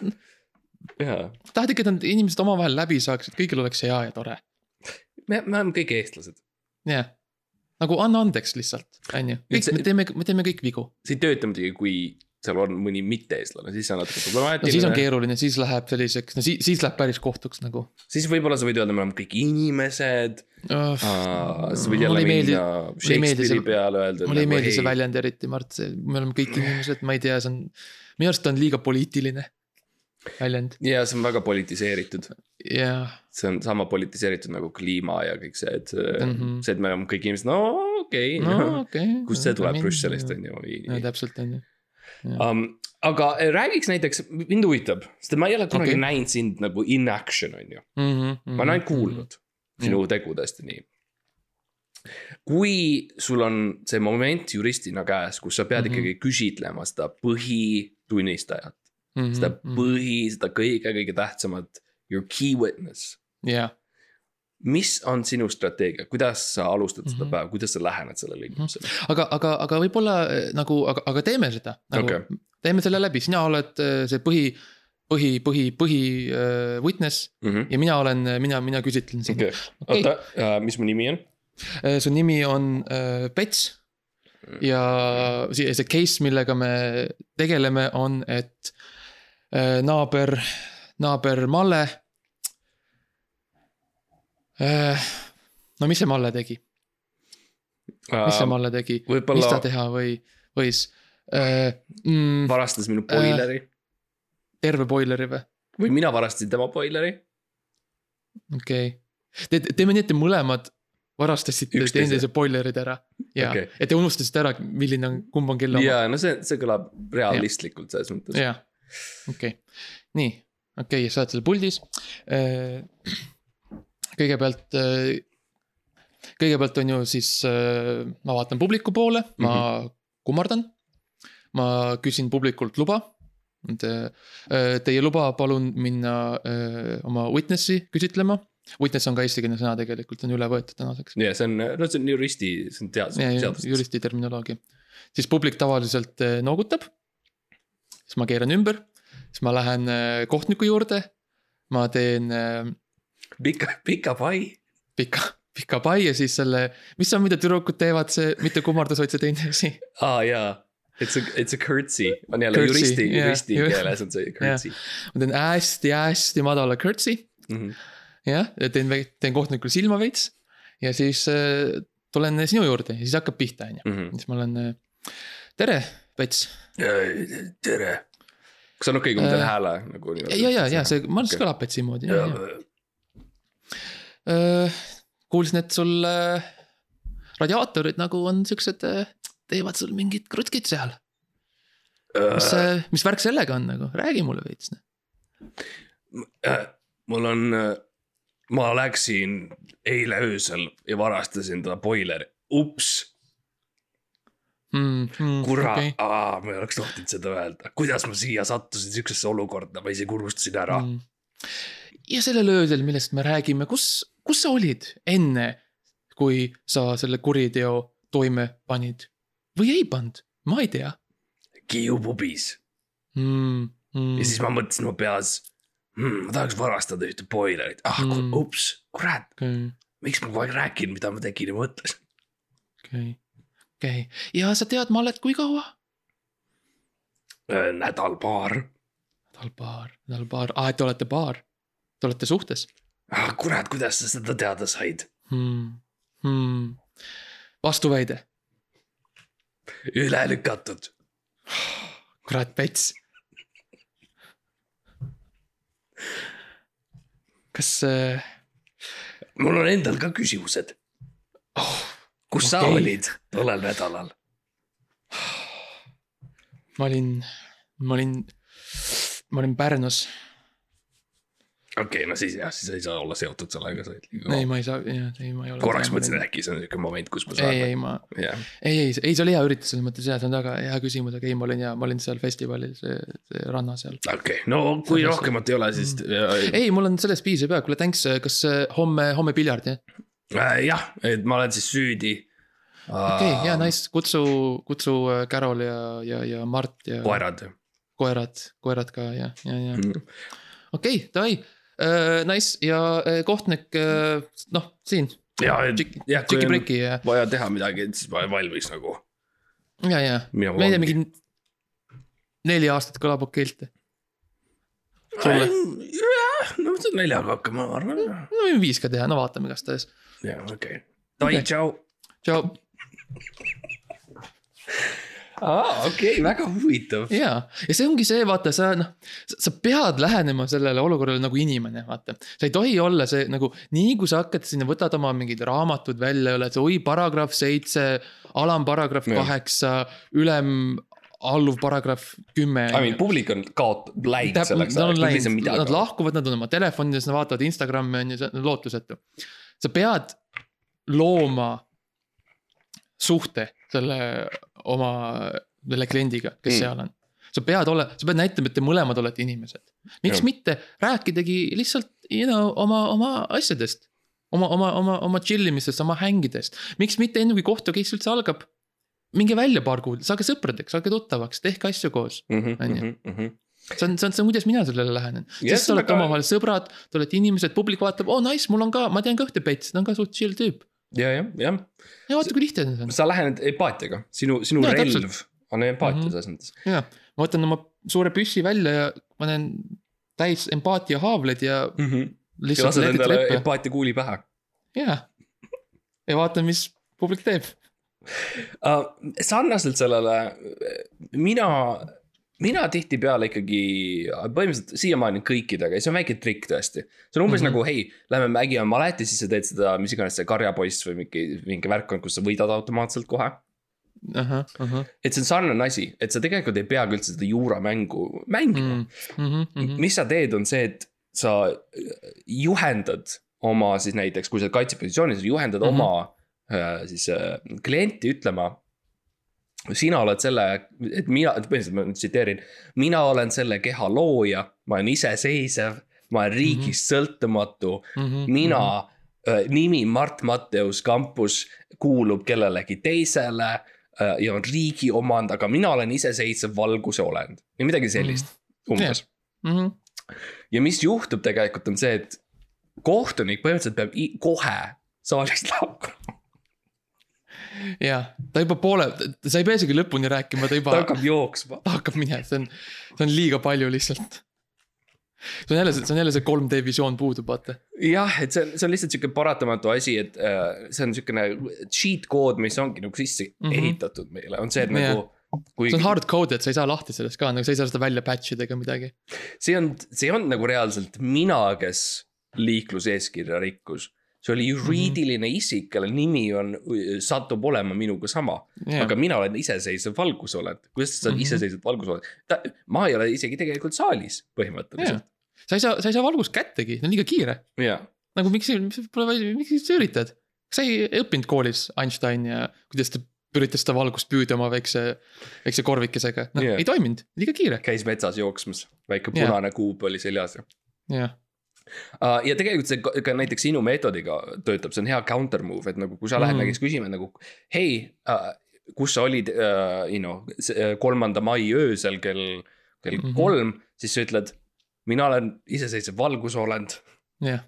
jaa, tahad ikka, et need inimesed omavahel läbi saaksid, kõigil oleks hea ja tore, me, me oleme kõik eestlased. jah. nagu anna andeks lihtsalt, on ju, kõik me teeme, me teeme kõik vigu see ei tööta muidugi, kui seal on mõni mitte-eestlane, siis see on natuke no siis on problemaatiline. keeruline, siis läheb selliseks, no siis, siis läheb päris kohtuks nagu siis võib-olla sa võid öelda, me oleme kõik inimesed. oh,. sa võid jälle minna Shakespeare'i peale öelda. mulle ei meeldi see. väljend eriti, Mart, see, me oleme kõik inimesed, ma ei tea, see on, minu arust on liiga poliitiline väljend ja see on väga politiseeritud, ja see on sama politiseeritud nagu kliima ja kõik see, et mm. -hmm. see, et me oleme kõik inimesed, no okei no okay,, okei okay. kust see tuleb Brüsselist on ju no täpselt on ju, Um, aga eh, räägiks näiteks, mind huvitab, sest ma ei ole kunagi okay. näinud sind nagu in action on ju, Mhm, ma olen ainult kuulnud sinu tegudest ja nii. kui sul on see moment juristina käes, kus sa pead mm Mhm. -hmm. ikkagi küsitlema seda põhitunnistajat, Mhm, seda põhi, seda kõige-kõige tähtsamat, your key witness. jah, mis on sinu strateegia, kuidas sa alustad seda Mhm. päeva, kuidas sa lähened sellele inimesele? aga, aga, aga võib-olla eh, nagu, aga, aga teeme seda nagu okay., teeme selle läbi, sina oled eh, see põhi, põhi, põhi, põhi äh, witness ja mina olen, mina, mina küsitlen sind okei, oota, mis mu nimi on? okay.. su nimi on äh, Pets ja see case, millega me tegeleme, on, et äh, naaber, naaber Malle. No mis see Malle tegi, mis see Malle tegi, mis ta teha või, võis äh,? Mm, varastas minu boileri terve boileri või? või mina varastasin tema boileri. okei okay., teeme nii, et te mõlemad varastasite teineteise boilerid ära ja okay., et te unustasite ära, milline on, kumb on kelle oma. ja no see, see kõlab realistlikult selles mõttes. jah, okei okay., nii, okei okay,, sa oled seal puldis. kõigepealt, kõigepealt on ju siis, ma vaatan publiku poole, ma mm -hmm. kummardan. ma küsin publikult luba. Teie luba, palun minna oma witness'i küsitlema. Witness on ka eestikeelne sõna tegelikult, on üle võetud tänaseks. ja see on, no see on juristi, see on teadus, seadus. juristi terminoloogia. siis publik tavaliselt noogutab. siis ma keeran ümber, siis ma lähen kohtuniku juurde. ma teen pika, pika pai. pika, pika pai ja siis selle, mis on, mida tüdrukud teevad, see mitte kummardus, vaid see teine asi. aa jaa, it's a, it's a curtsy on jälle Curtsy, juristi, jah, juristi ju- keeles on see curtsy. ma teen hästi-hästi madala curtsy, Mhm. jah, teen, teen kohtunikule silma veits. ja siis äh, tulen sinu juurde ja siis hakkab pihta, on ju. Mhm. siis ma olen, tere, Pets. tere. kas on okei, kui ma teen Äh, hääle nagu niimoodi? ja, ja, ja see, ma arvan, see kõlab Petsi moodi. Öö, kuulsin, et sul äh, radiaatorid nagu on siuksed, teevad sul mingid krutkid seal. mis, mis värk sellega on nagu, räägi mulle veits. Äh, mul on, ma läksin eile öösel ja varastasin ta boileri, ups, Mm, kurat okay., ma ei oleks tohtinud seda öelda, kuidas ma siia sattusin siuksesse olukorda, ma isegi unustasin ära mm.. Ja sellel öösel, millest me räägime, kus, kus sa olid enne, kui sa selle kuriteo toime panid? Või ei pannud, ma ei tea. Kiupubis mm,. Mm. ja siis ma mõtlesin oma peas hmm,, ma tahaks varastada ühte boilerit, ah Mm. ups, kurat, okei, miks ma kogu aeg räägin, mida ma tegin ja mõtlesin. okei, okei. Ja sa tead Mallet kui kaua? nädal-paar, nädal-paar, nädal-paar, aa, et te olete paar, te olete suhtes ah kurat, kuidas sa seda teada said? hmm.. Hmm. vastuväide, üle lükatud. kurat, Pets. kas äh, mul on endal ka küsimused. oh, kus sa Okei. olid tollel nädalal? ma olin, ma olin, ma olin Pärnus, okei okay,, no siis jah, siis ei saa olla seotud sellega, sa olid liiga ei, ma ei saa, jah, ei, ma ei ole. korraks mõtlesin, et äkki see on siuke moment, kus ma ei, saan. ei, ma, jah, ei, ei, ei, see oli hea üritus selles mõttes ja see on väga hea küsimus, aga ei, ma olin ja ma olin seal festivalil, see, see ranna seal. okei okay., no kui Selles- rohkemat ei ole, siis Mm. ei, mul on sellest piisab ja, kuule thanks, kas äh, homme, homme piljard jah? äh, jah, et ma olen siis süüdi. okei, ja. nice, kutsu, kutsu äh, Carol ja, ja, ja Mart ja koerad. koerad, koerad ka ja, ja, ja Mm. okei, davai uh,, nice ja äh, kohtunik uh,, noh, siin, ja, jah, kui on tšiki-priki ja, vaja teha midagi, siis ma olen valmis nagu. ja, ja, ei tea, mingi neli aastat kõlab okeilt. sulle, jah, no on neljaga hakkama, ma arvan. no võime viis ka teha, no vaatame igastahes. jah, okei. Davai, Okei. tšau. tšau, aa, okei, väga huvitav. ja, ja see ongi see, vaata, sa noh, sa pead lähenema sellele olukorrale nagu inimene, vaata. sa ei tohi olla see nagu, nii kui sa hakkad sinna, võtad oma mingid raamatud välja, oled oi, paragrahv seitse, alamparagrahv kaheksa, ülem, alluv paragrahv kümme. I mean, publik on kaot-, läinud selleks ajaks, nad lahkuvad, nad on oma telefonides, nad vaatavad Instagrami on ju, see on lootusetu. sa pead looma suhte selle oma, selle kliendiga, kes Mm. seal on. sa pead ole, sa pead näitama, et te mõlemad olete inimesed. miks ja. mitte rääkidagi lihtsalt, you know, oma, oma asjadest. oma, oma, oma, oma chill imistest, oma hängidest. miks mitte enne kui kohtu case üldse algab, minge välja paar kuud, saage sõpradeks, saage tuttavaks, tehke asju koos. Mhm, onju. see on, see on, see on, kuidas mina sellele lähenen. Jah, sest te on olete väga- omavahel sõbrad, te olete inimesed, publik vaatab, oo nice, mul on ka, ma tean ka ühte pets, ta on ka suht chill tüüp. ja, jah, jah, ja vaata, kui lihtne see on. sa lähened empaatiaga, sinu, sinu Jaa, relv täpselt. on empaatia Mhm. selles mõttes. ja, ma võtan oma suure püssi välja ja panen täis empaatia haavleid ja ja lihtsalt lased lehvita endale empaatia kuuli pähe ja. ja vaatan, mis publik teeb. uh,. sarnaselt sellele, mina, mina tihtipeale ikkagi põhimõtteliselt siiamaani kõikidega ja see on väike trikk tõesti. see on umbes mm. -hmm. nagu hei, lähme mägime maleti, siis sa teed seda, mis iganes see karjapoiss või mingi, mingi värk on, kus sa võidad automaatselt kohe. ahah, ahah. et see on sarnane asi, et sa tegelikult ei peagi üldse seda juuramängu mängima mm.. Mhm, mis sa teed, on see, et sa juhendad oma siis näiteks, kui sa oled kaitsepositsioonis, juhendad mm. -hmm. oma äh, siis äh, klienti ütlema sina oled selle, et mina, põhimõtteliselt ma nüüd tsiteerin, mina olen selle keha looja, ma olen iseseisev, ma olen riigist sõltumatu, Mhm. mina, nimi Mart Matteus Kampus kuulub kellelegi teisele ja on riigi omand, aga mina olen iseseisev valguse olend või midagi sellist umbes. Mhm. ja mis juhtub tegelikult on see, et kohtunik põhimõtteliselt peab kohe saalist lahkuma, jah, ta juba poole, sa ei pea isegi lõpuni rääkima, ta ta juba hakkab jooksma. ta hakkab minema, see on, see on liiga palju lihtsalt. see on jälle, see on jälle see 3D visioon puudub, vaata. jah, et see on, see on lihtsalt sihuke paratamatu asi, et äh, see on siukene cheat code, mis ongi nagu sisse mm. -hmm. ehitatud meile, on see, et Jah. nagu. kui see on hard code, et sa ei saa lahti sellest ka, nagu sa ei saa seda välja patch ida ega midagi. see on, see on nagu reaalselt mina, kes liikluseeskirja rikkus. See oli Mhm. juriidiline mm -hmm. isik, kelle nimi on, satub olema minuga sama. aga mina olen iseseisev valgusolend, kuidas sa oled Mhm. iseseisev valgusolend? ma ei ole isegi tegelikult saalis põhimõtteliselt. sa ei saa, sa ei saa valgust kättegi, see on liiga kiire. ja, nagu miks, pole, miks sa üritad? sa ei õppinud koolis Einstein ja kuidas ta üritas seda valgust püüda oma väikse, väikse korvikesega, noh yeah. ei toiminud, liiga kiire, käis metsas jooksmas, väike punane kuup oli seljas ja jah. uh,. Ja tegelikult see ka, näiteks sinu meetodiga töötab, see on hea counter move, et nagu kui sa lähed mm. näiteks küsima nagu hei uh,, kus sa olid uh,, you know, kolmanda mai öösel kell, kell mm. -hmm. kolm, siis sa ütled. mina olen iseseisev valgusolend, jah,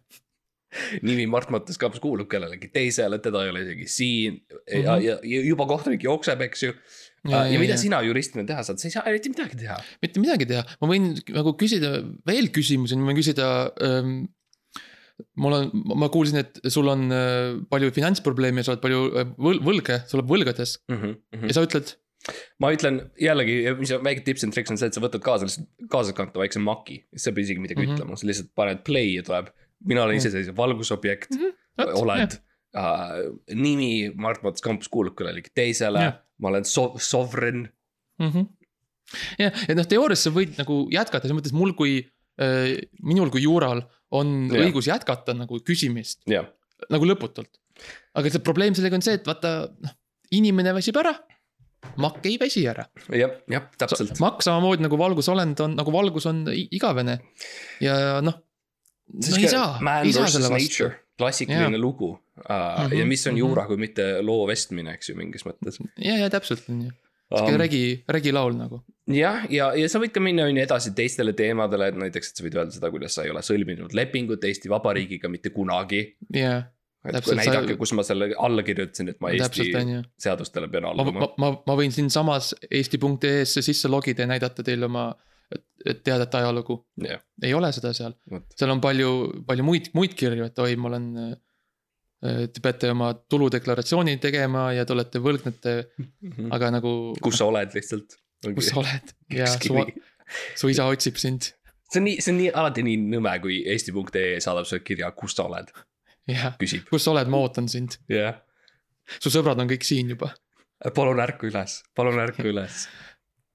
nimi Mart Mattas Kaps kuulub kellelegi teisele, teda ei ole isegi siin mm, -hmm. ja, ja juba kohtunik jookseb, eks ju. Ja, ja mida sina juristina teha saad, sa ei saa eriti midagi teha. mitte midagi teha, ma võin nagu küsida veel küsimusi, ma võin küsida ähm,. mul on, ma kuulsin, et sul on äh, palju finantsprobleeme, sa oled palju äh, võl-, võlge, sa oled võlgades Mm -hmm. ja sa ütled. ma ütlen jällegi, mis on väike tips and tricks on see, et sa võtad kaasa lihtsalt kaasakanta väikse maki, sa ei pea isegi midagi mm. -hmm. ütlema, sa lihtsalt paned play ja tuleb. mina olen Mhm. iseseisev valgusobjekt mm, -hmm. oled uh,, nimi Mart Mats Kampus kuulub kellelegi teisele Jah., ma olen so-, sovereign. Mhm. jah, et noh, teoorias sa võid nagu jätkata, selles mõttes mul kui äh,, minul kui juural on ja. õigus jätkata nagu küsimist jah, nagu lõputult. aga see probleem sellega on see, et vaata, noh, inimene väsib ära. makk ei väsi ära. jah, jah, täpselt. makk samamoodi nagu valgusolend on, nagu valgus on igavene ja noh. no ei saa, ei saa selle vastu. Klassikaline Jah. lugu uh, mm. -hmm, ja mis on mhm. juura, kui mitte loo vestmine, eks ju, mingis mõttes ja, ja täpselt on ju, sihuke um,. regi, regilaul nagu. jah, ja, ja sa võid ka minna on ju edasi teistele teemadele, et näiteks, et sa võid öelda seda, kuidas sa ei ole sõlminud lepingut Eesti Vabariigiga mitte kunagi. jah, et Täpselt, näidake sa-, kus ma selle alla kirjutasin, et ma Eesti täpselt on ju. seadustele pean ma, alluma ma, ma, ma võin siinsamas eesti.ee-sse sisse logida ja näidata teile oma teadet ajalugu. jah, ei ole seda seal, seal on palju, palju muid, muid kirju, et oi, ma olen. Te peate oma tuludeklaratsiooni tegema ja te olete võlgnete, aga nagu. kus sa oled lihtsalt. kus sa oled? ja su, su isa otsib sind. See on nii, see on nii alati nii nõme, kui eesti.ee saadab sulle kirja, kus sa oled, jah, kus sa oled, ma ootan sind, jah. su sõbrad on kõik siin juba, palun ärka üles, palun ärka üles.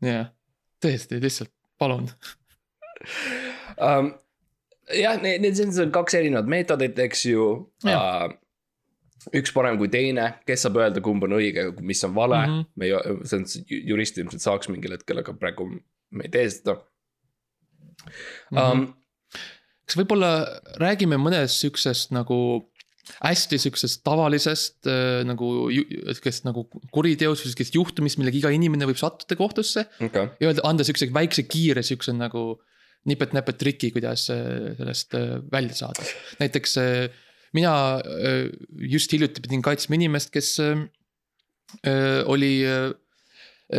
Jah, tõesti, lihtsalt palun. um,. jah, need, need see on kaks erinevat meetodit, eks ju uh,. üks parem kui teine, kes saab öelda, kumb on õige, mis on vale mm. Mhm. -hmm. me ei, see on, jurist ilmselt saaks mingil hetkel, aga praegu me ei tee seda um,. kas võib-olla räägime mõnest siuksest nagu hästi siuksest tavalisest äh, nagu siukest nagu kuriteost või siukest juhtumist, millega iga inimene võib sattuda kohtusse. okei, ja öelda, anda siukse väikse kiire siukse nagu nipet-näpet triki, kuidas äh, sellest äh, välja saada. näiteks mina just hiljuti pidin kaitsma inimest, kes oli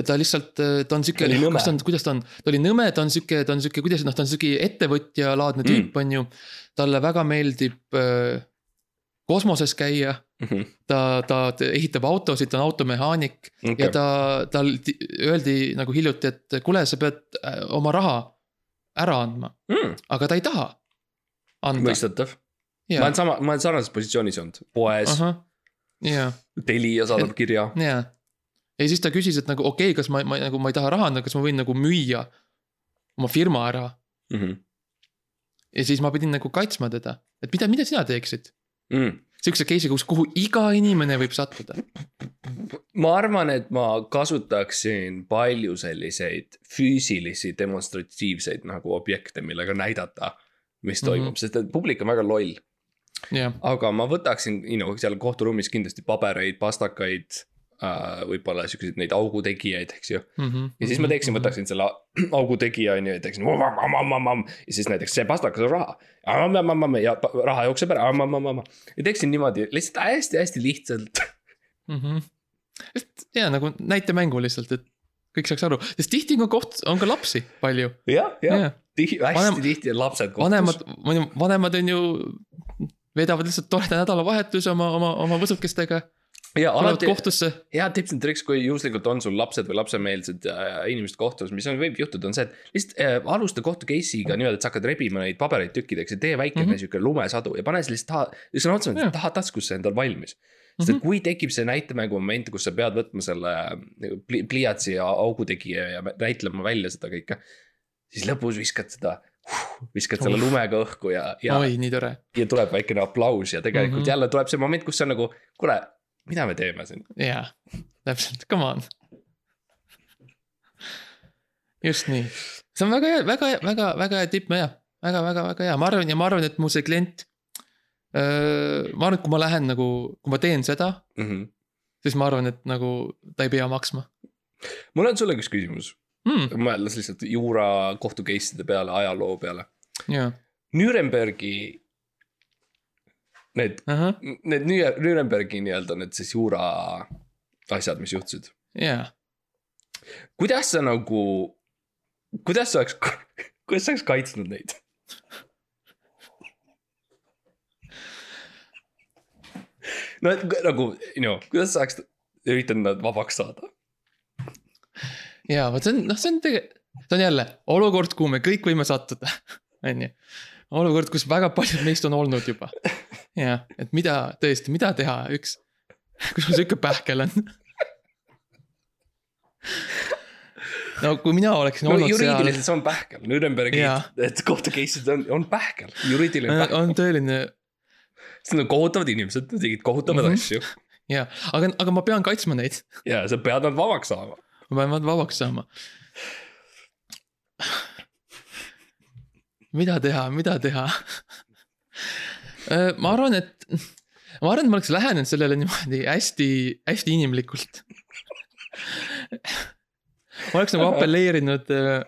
ta lihtsalt, ta on sihuke kas ta on, kuidas ta on, ta oli nõme, ta on sihuke, ta on sihuke, kuidas noh, ta on sihuke ettevõtjalaadne Mm. tüüp, on ju. talle väga meeldib äh, kosmoses käia, Mhm. ta, ta ehitab autosid, ta on automehaanik ja okei, ta, tal öeldi nagu hiljuti, et kuule, sa pead äh, oma raha ära andma, aga ta ei taha anda. Hmm, mõistetav. ma olen sama, ma olen sarnases positsioonis olnud, poes, ja, Telia saadab kirja. ja, ja siis ta küsis, et nagu okei okay,, kas ma, ma nagu ma ei taha raha anda, kas ma võin nagu müüa oma firma ära. Mhm. ja siis ma pidin nagu kaitsma teda, et mida, mida sina teeksid? Mm. sihukese case'i, kus, kuhu iga inimene võib sattuda. ma arvan, et ma kasutaksin palju selliseid füüsilisi demonstratiivseid nagu objekte, millega näidata, mis Mhm. toimub mm, -hmm. sest et publik on väga loll. jah, aga ma võtaksin, you know, seal kohturuumis kindlasti pabereid, pastakaid äh,, võib-olla siukseid neid augutegijaid, eks ju. ja siis ma teeksin, võtaksin selle augutegija on ju ja teeksin vamamamamam ja siis näiteks see pastakas on raha. ja raha jookseb ära, ja teeksin niimoodi lihtsalt hästi-hästi lihtsalt. mm. -hmm. ja nagu näitemängu lihtsalt, et kõik saaks aru, sest tihti on ka koht, on ka lapsi palju. jah, jah Jah., hästi Vanem- tihti on lapsed kohtus. vanemad, vanemad on ju, veedavad lihtsalt toreda nädalavahetuse oma, oma, oma võsukestega, ja alati kohtusse. hea tips and triks, kui juhuslikult on sul lapsed või lapsemeelsed äh, inimesed kohtus, mis on, võib juhtuda, on see, et lihtsalt äh, alusta kohtu case'iga niimoodi, et sa hakkad rebima neid pabereid tükkideks ja tee väikene mm. -hmm. sihuke lumesadu ja pane see lihtsalt taha, sõna otseses mõttes taha taskusse endal valmis. sest Mhm. et kui tekib see näitemängu moment, kus sa pead võtma selle äh, pli- pliiatsi ja augutegija ja näitlema välja seda kõike. siis lõpus viskad seda, viskad selle Oh. lumega õhku ja, ja, oi, nii tore, ja tuleb väikene aplaus ja tegelikult mm. -hmm. jälle tuleb see moment, kus sa nagu, kuule, mida me teeme siin. jaa, täpselt, come on. just nii, see on väga hea, väga, väga, väga hea tipp ja väga, väga, väga hea, ma arvan ja ma arvan, et mu see klient. ma arvan, et kui ma lähen nagu, kui ma teen seda, Mm -hmm. siis ma arvan, et nagu ta ei pea maksma mul on sulle üks küsimus, mm,. mõeldes lihtsalt juura kohtu case'ide peale, ajaloo peale. Nürnbergi, need, ahah, need Nüür- Nürnbergi nii-öelda need siis juura asjad, mis juhtusid. jaa. kuidas sa nagu, kuidas sa oleks, kuidas sa oleks kaitsnud neid? no et nagu, no kuidas sa oleks üritanud nad vabaks saada? jaa, vot see on, noh, see on tegelikult, see on jälle olukord, kuhu me kõik võime sattuda, on ju. olukord, kus väga paljud meist on olnud juba. jah, et mida tõesti, mida teha, üks, kui sul sihuke pähkel on. no kui mina oleksin no olnud seal, juriidiliselt see on pähkel, Nürnbergi Jaa. kohtu case'id on, on pähkel, juriidiline pähkel. on tõeline Need on kohutavad inimesed, nad tegid kohutavaid mm -hmm. asju ja, aga, aga ma pean kaitsma neid, ja sa pead nad vabaks saama. ma pean nad vabaks saama. Mida teha, mida teha? ma arvan, et, ma arvan, et ma oleks lähenenud sellele niimoodi hästi, hästi inimlikult. ma oleks nagu apelleerinud äh,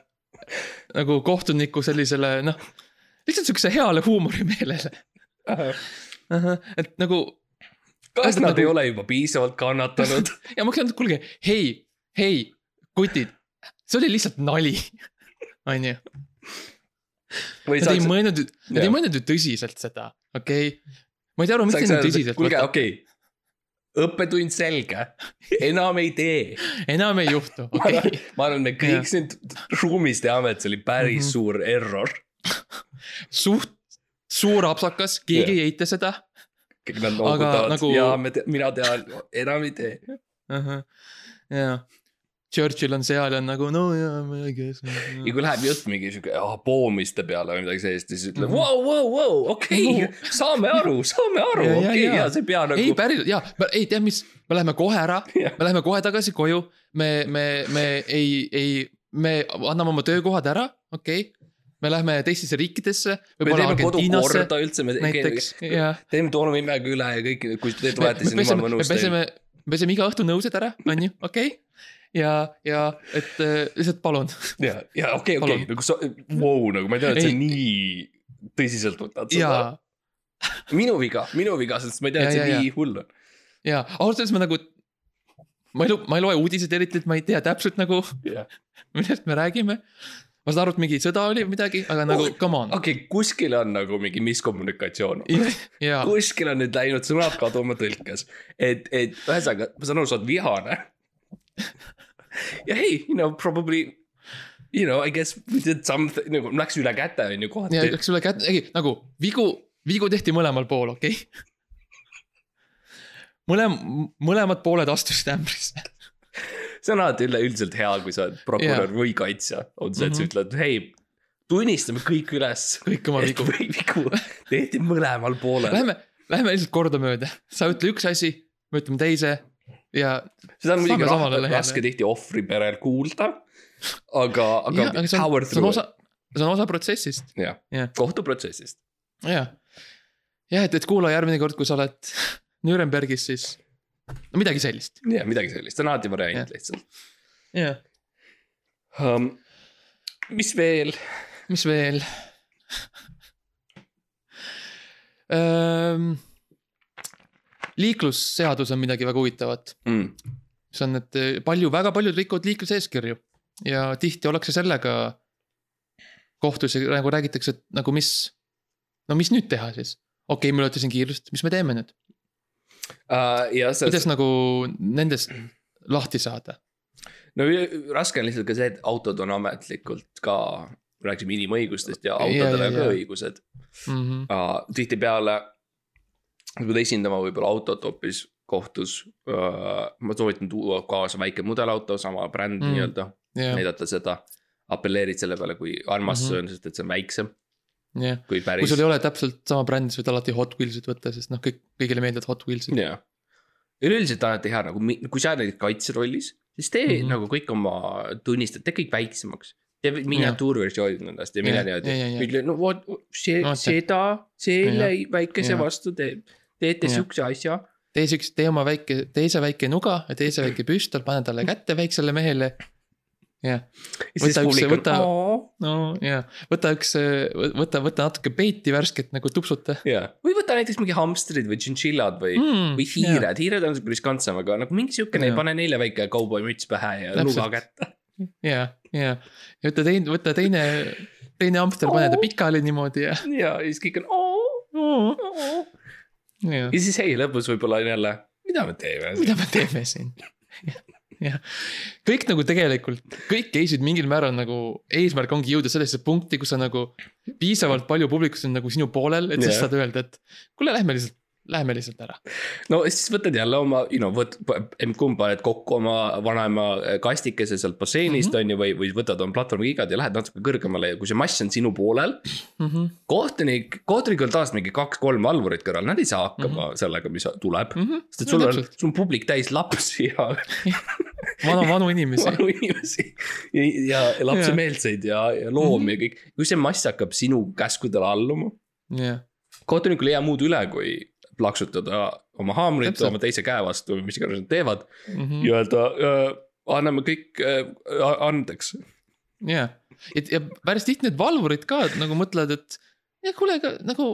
nagu kohtuniku sellisele noh, lihtsalt sihukese heale huumorimeelele. et nagu kas nad nagu- ei ole juba piisavalt kannatanud? ja ma oleks öelnud, kuulge, hei, hei, kutid, see oli lihtsalt nali, on Nad ei saaks, mõelnud, nad ei mõelnud ju tõsiselt seda, okei okay?. ma ei tea aru, miks te nii et tõsiselt kuulge, okei okay.. õppetund selge, enam ei tee. enam ei juhtu, okei okay.. ma arvan, me kõik siin ruumis teame, et see oli päris Mhm. suur error. suht suur apsakas, keegi ei eita seda kõik nad noogutavad nagu- nagu... ja te,, mina tean, enam ei tee. uh. -huh. jaa, Churchill on seal ja on nagu no jaa, ma ei tea. ja kui läheb jutt mingi sihuke oh, poomiste peale või midagi sellist, siis ütleb Mhm. vau, vau, vau, okei, saame aru, saame aru, Ja, ja, okei, ja. ja see ei pea ei nagu. päriselt jaa, ei tea, mis, me läheme kohe ära, me läheme kohe tagasi koju, me, me, me ei, ei, me anname oma töökohad ära, okei okay.. me lähme teistesse riikidesse, me teeme kodu korda üldse, me näiteks, teeme tolmuimega üle ja kõik, kui te me, tulete, me siis on peseme, jumal me mõnus teil. peseme, peseme iga õhtu nõused ära, on ju, okei okay?. ja, ja et äh, lihtsalt palun, ja, ja okei, okei nagu sa, vau, nagu ma ei teadnud, et sa nii tõsiselt võtad seda ja., minu viga, minu viga, sest ma ei tea, et Ja, see ja, nii hull on. ja ausalt öeldes ma nagu. ma ei, ma ei loe uudiseid eriti, et ma ei tea täpselt nagu, jah, millest me räägime. Ma saan aru, et mingi sõda oli või midagi, aga nagu Oh, come on. okei, kuskil on nagu mingi miskommunikatsioon. ja, kuskil on nüüd läinud sõnad kaduma tõlkes, et, et ühesõnaga, ma saan aru, sa oled vihane. ja hei, you know probably, you know I guess we did something nagu läks üle käte on ju kohati. läks sulle kätte, ei nagu vigu, vigu tehti mõlemal pool, okei okay?. mõlem-, mõlemad pooled astusid ämbrisse. See on alati üleüldiselt hea, kui sa oled prokurör või kaitsja, on see, et sa Mhm. ütled, hei, tunnistame kõik üles. kõik oma vigu. vigu tehti mõlemal poolel. Lähme, lähme lihtsalt kordamööda, sa ütle üks asi, me ütleme teise ja. seda on muidugi raske tihti ohvriperel kuulda. aga, aga, jah, aga see on, see on osa, see on osa protsessist, jah jah., kohtuprotsessist. jah. jah, et, et kuula järgmine kord, kui sa oled Nürnbergis, siis no midagi sellist, jah, midagi sellist, see on alati variant Jah. lihtsalt jah. um,. mis veel? mis veel? Ehm, liiklusseadus on midagi väga huvitavat, Mm. see on, et eh, palju, väga paljud rikuvad liikluseeskirju ja tihti ollakse sellega kohtus ja nagu räägitakse, et nagu mis, no mis nüüd teha siis? okei okay,, ma ületasin kiirust, mis me teeme nüüd? Uh, ja see, kuidas nagu nendest lahti saada? no raske on lihtsalt ka see, et autod on ametlikult ka, rääkisime inimõigustest ja autodel on ka õigused Mm -hmm. uh,. tihtipeale, sa pead esindama võib-olla autot hoopis kohtus uh,. ma soovitan tuua kaasa väike mudelauto, sama bränd mm. Mm. nii-öelda, jah, näidata seda. apelleerid selle peale, kui armas see Mhm. on, sest et see on väiksem jah. kui sul ei ole täpselt sama bränd, siis võid alati Hot Wheelsit võtta, sest noh, kõik, kõigile meeldivad Hot Wheelsid. jah, üleüldiselt on alati hea nagu, kui sa oled kaitserollis, siis tee mm. -hmm. nagu kõik oma tunnistajad, tee kõik väiksemaks. tee miniatuurversioonid nendest ja mine niimoodi ja, ja, ja., ütle no vot see Vaata., seda, selle väikese Jah. vastu teeb, teete siukse asja. tee siukse, tee oma väike, tee see väike nuga ja tee see väike püstol, pane talle kätte väiksele mehele. jah, Võta üks- võta- no ja võta üks, võta, võta natuke peiti värsket nagu tupsuta jah, või võta näiteks mingi hamstrid või tšintšillad või mm,, või hiired, hiired on siuke riskantsem, aga nagu mingi siukene, Jaa. pane neile väike kauboimüts pähe ja nuga kätte. ja, ja, ja võta teine, võta teine, teine hamster, pane ta pikali niimoodi ja. ja siis kõik on oo, ja ja siis hei, lõpus võib-olla on jälle, mida me teeme. mida me teeme siin? jah, kõik nagu tegelikult, kõik case'id mingil määral nagu eesmärk ongi jõuda sellesse punkti, kus sa nagu piisavalt palju publikust on nagu sinu poolel, et siis Jah. saad öelda, et kuule, lähme lihtsalt, lähme lihtsalt ära. no siis võtad jälle oma, you know, võt-, emb-kumb paned kokku oma vanaema kastikese sealt basseinist Mhm. on ju, või, või võtad oma platvormikigad ja lähed natuke kõrgemale ja kui see mass on sinu poolel. Mhm. kohtunik, kohtunikul on tavaliselt mingi kaks-kolm valvurit kõrval, nad ei saa hakkama sellega, mis tuleb. sest et sul on, sul on publik täis lapsi ja vanu, vanu inimesi. vanu inimesi ja, ja lapsemeelseid ja, ja loomi ja kõik. kui see mass hakkab sinu käskudele alluma, jah, kohtunikul ei jää muud üle, kui plaksutada oma haamrit oma teise käe vastu või mis iganes nad teevad Mhm. ja öelda äh, anname kõik äh, andeks. jah, et ja päris tihti need valvurid ka nagu mõtlevad, et ja kuule, aga nagu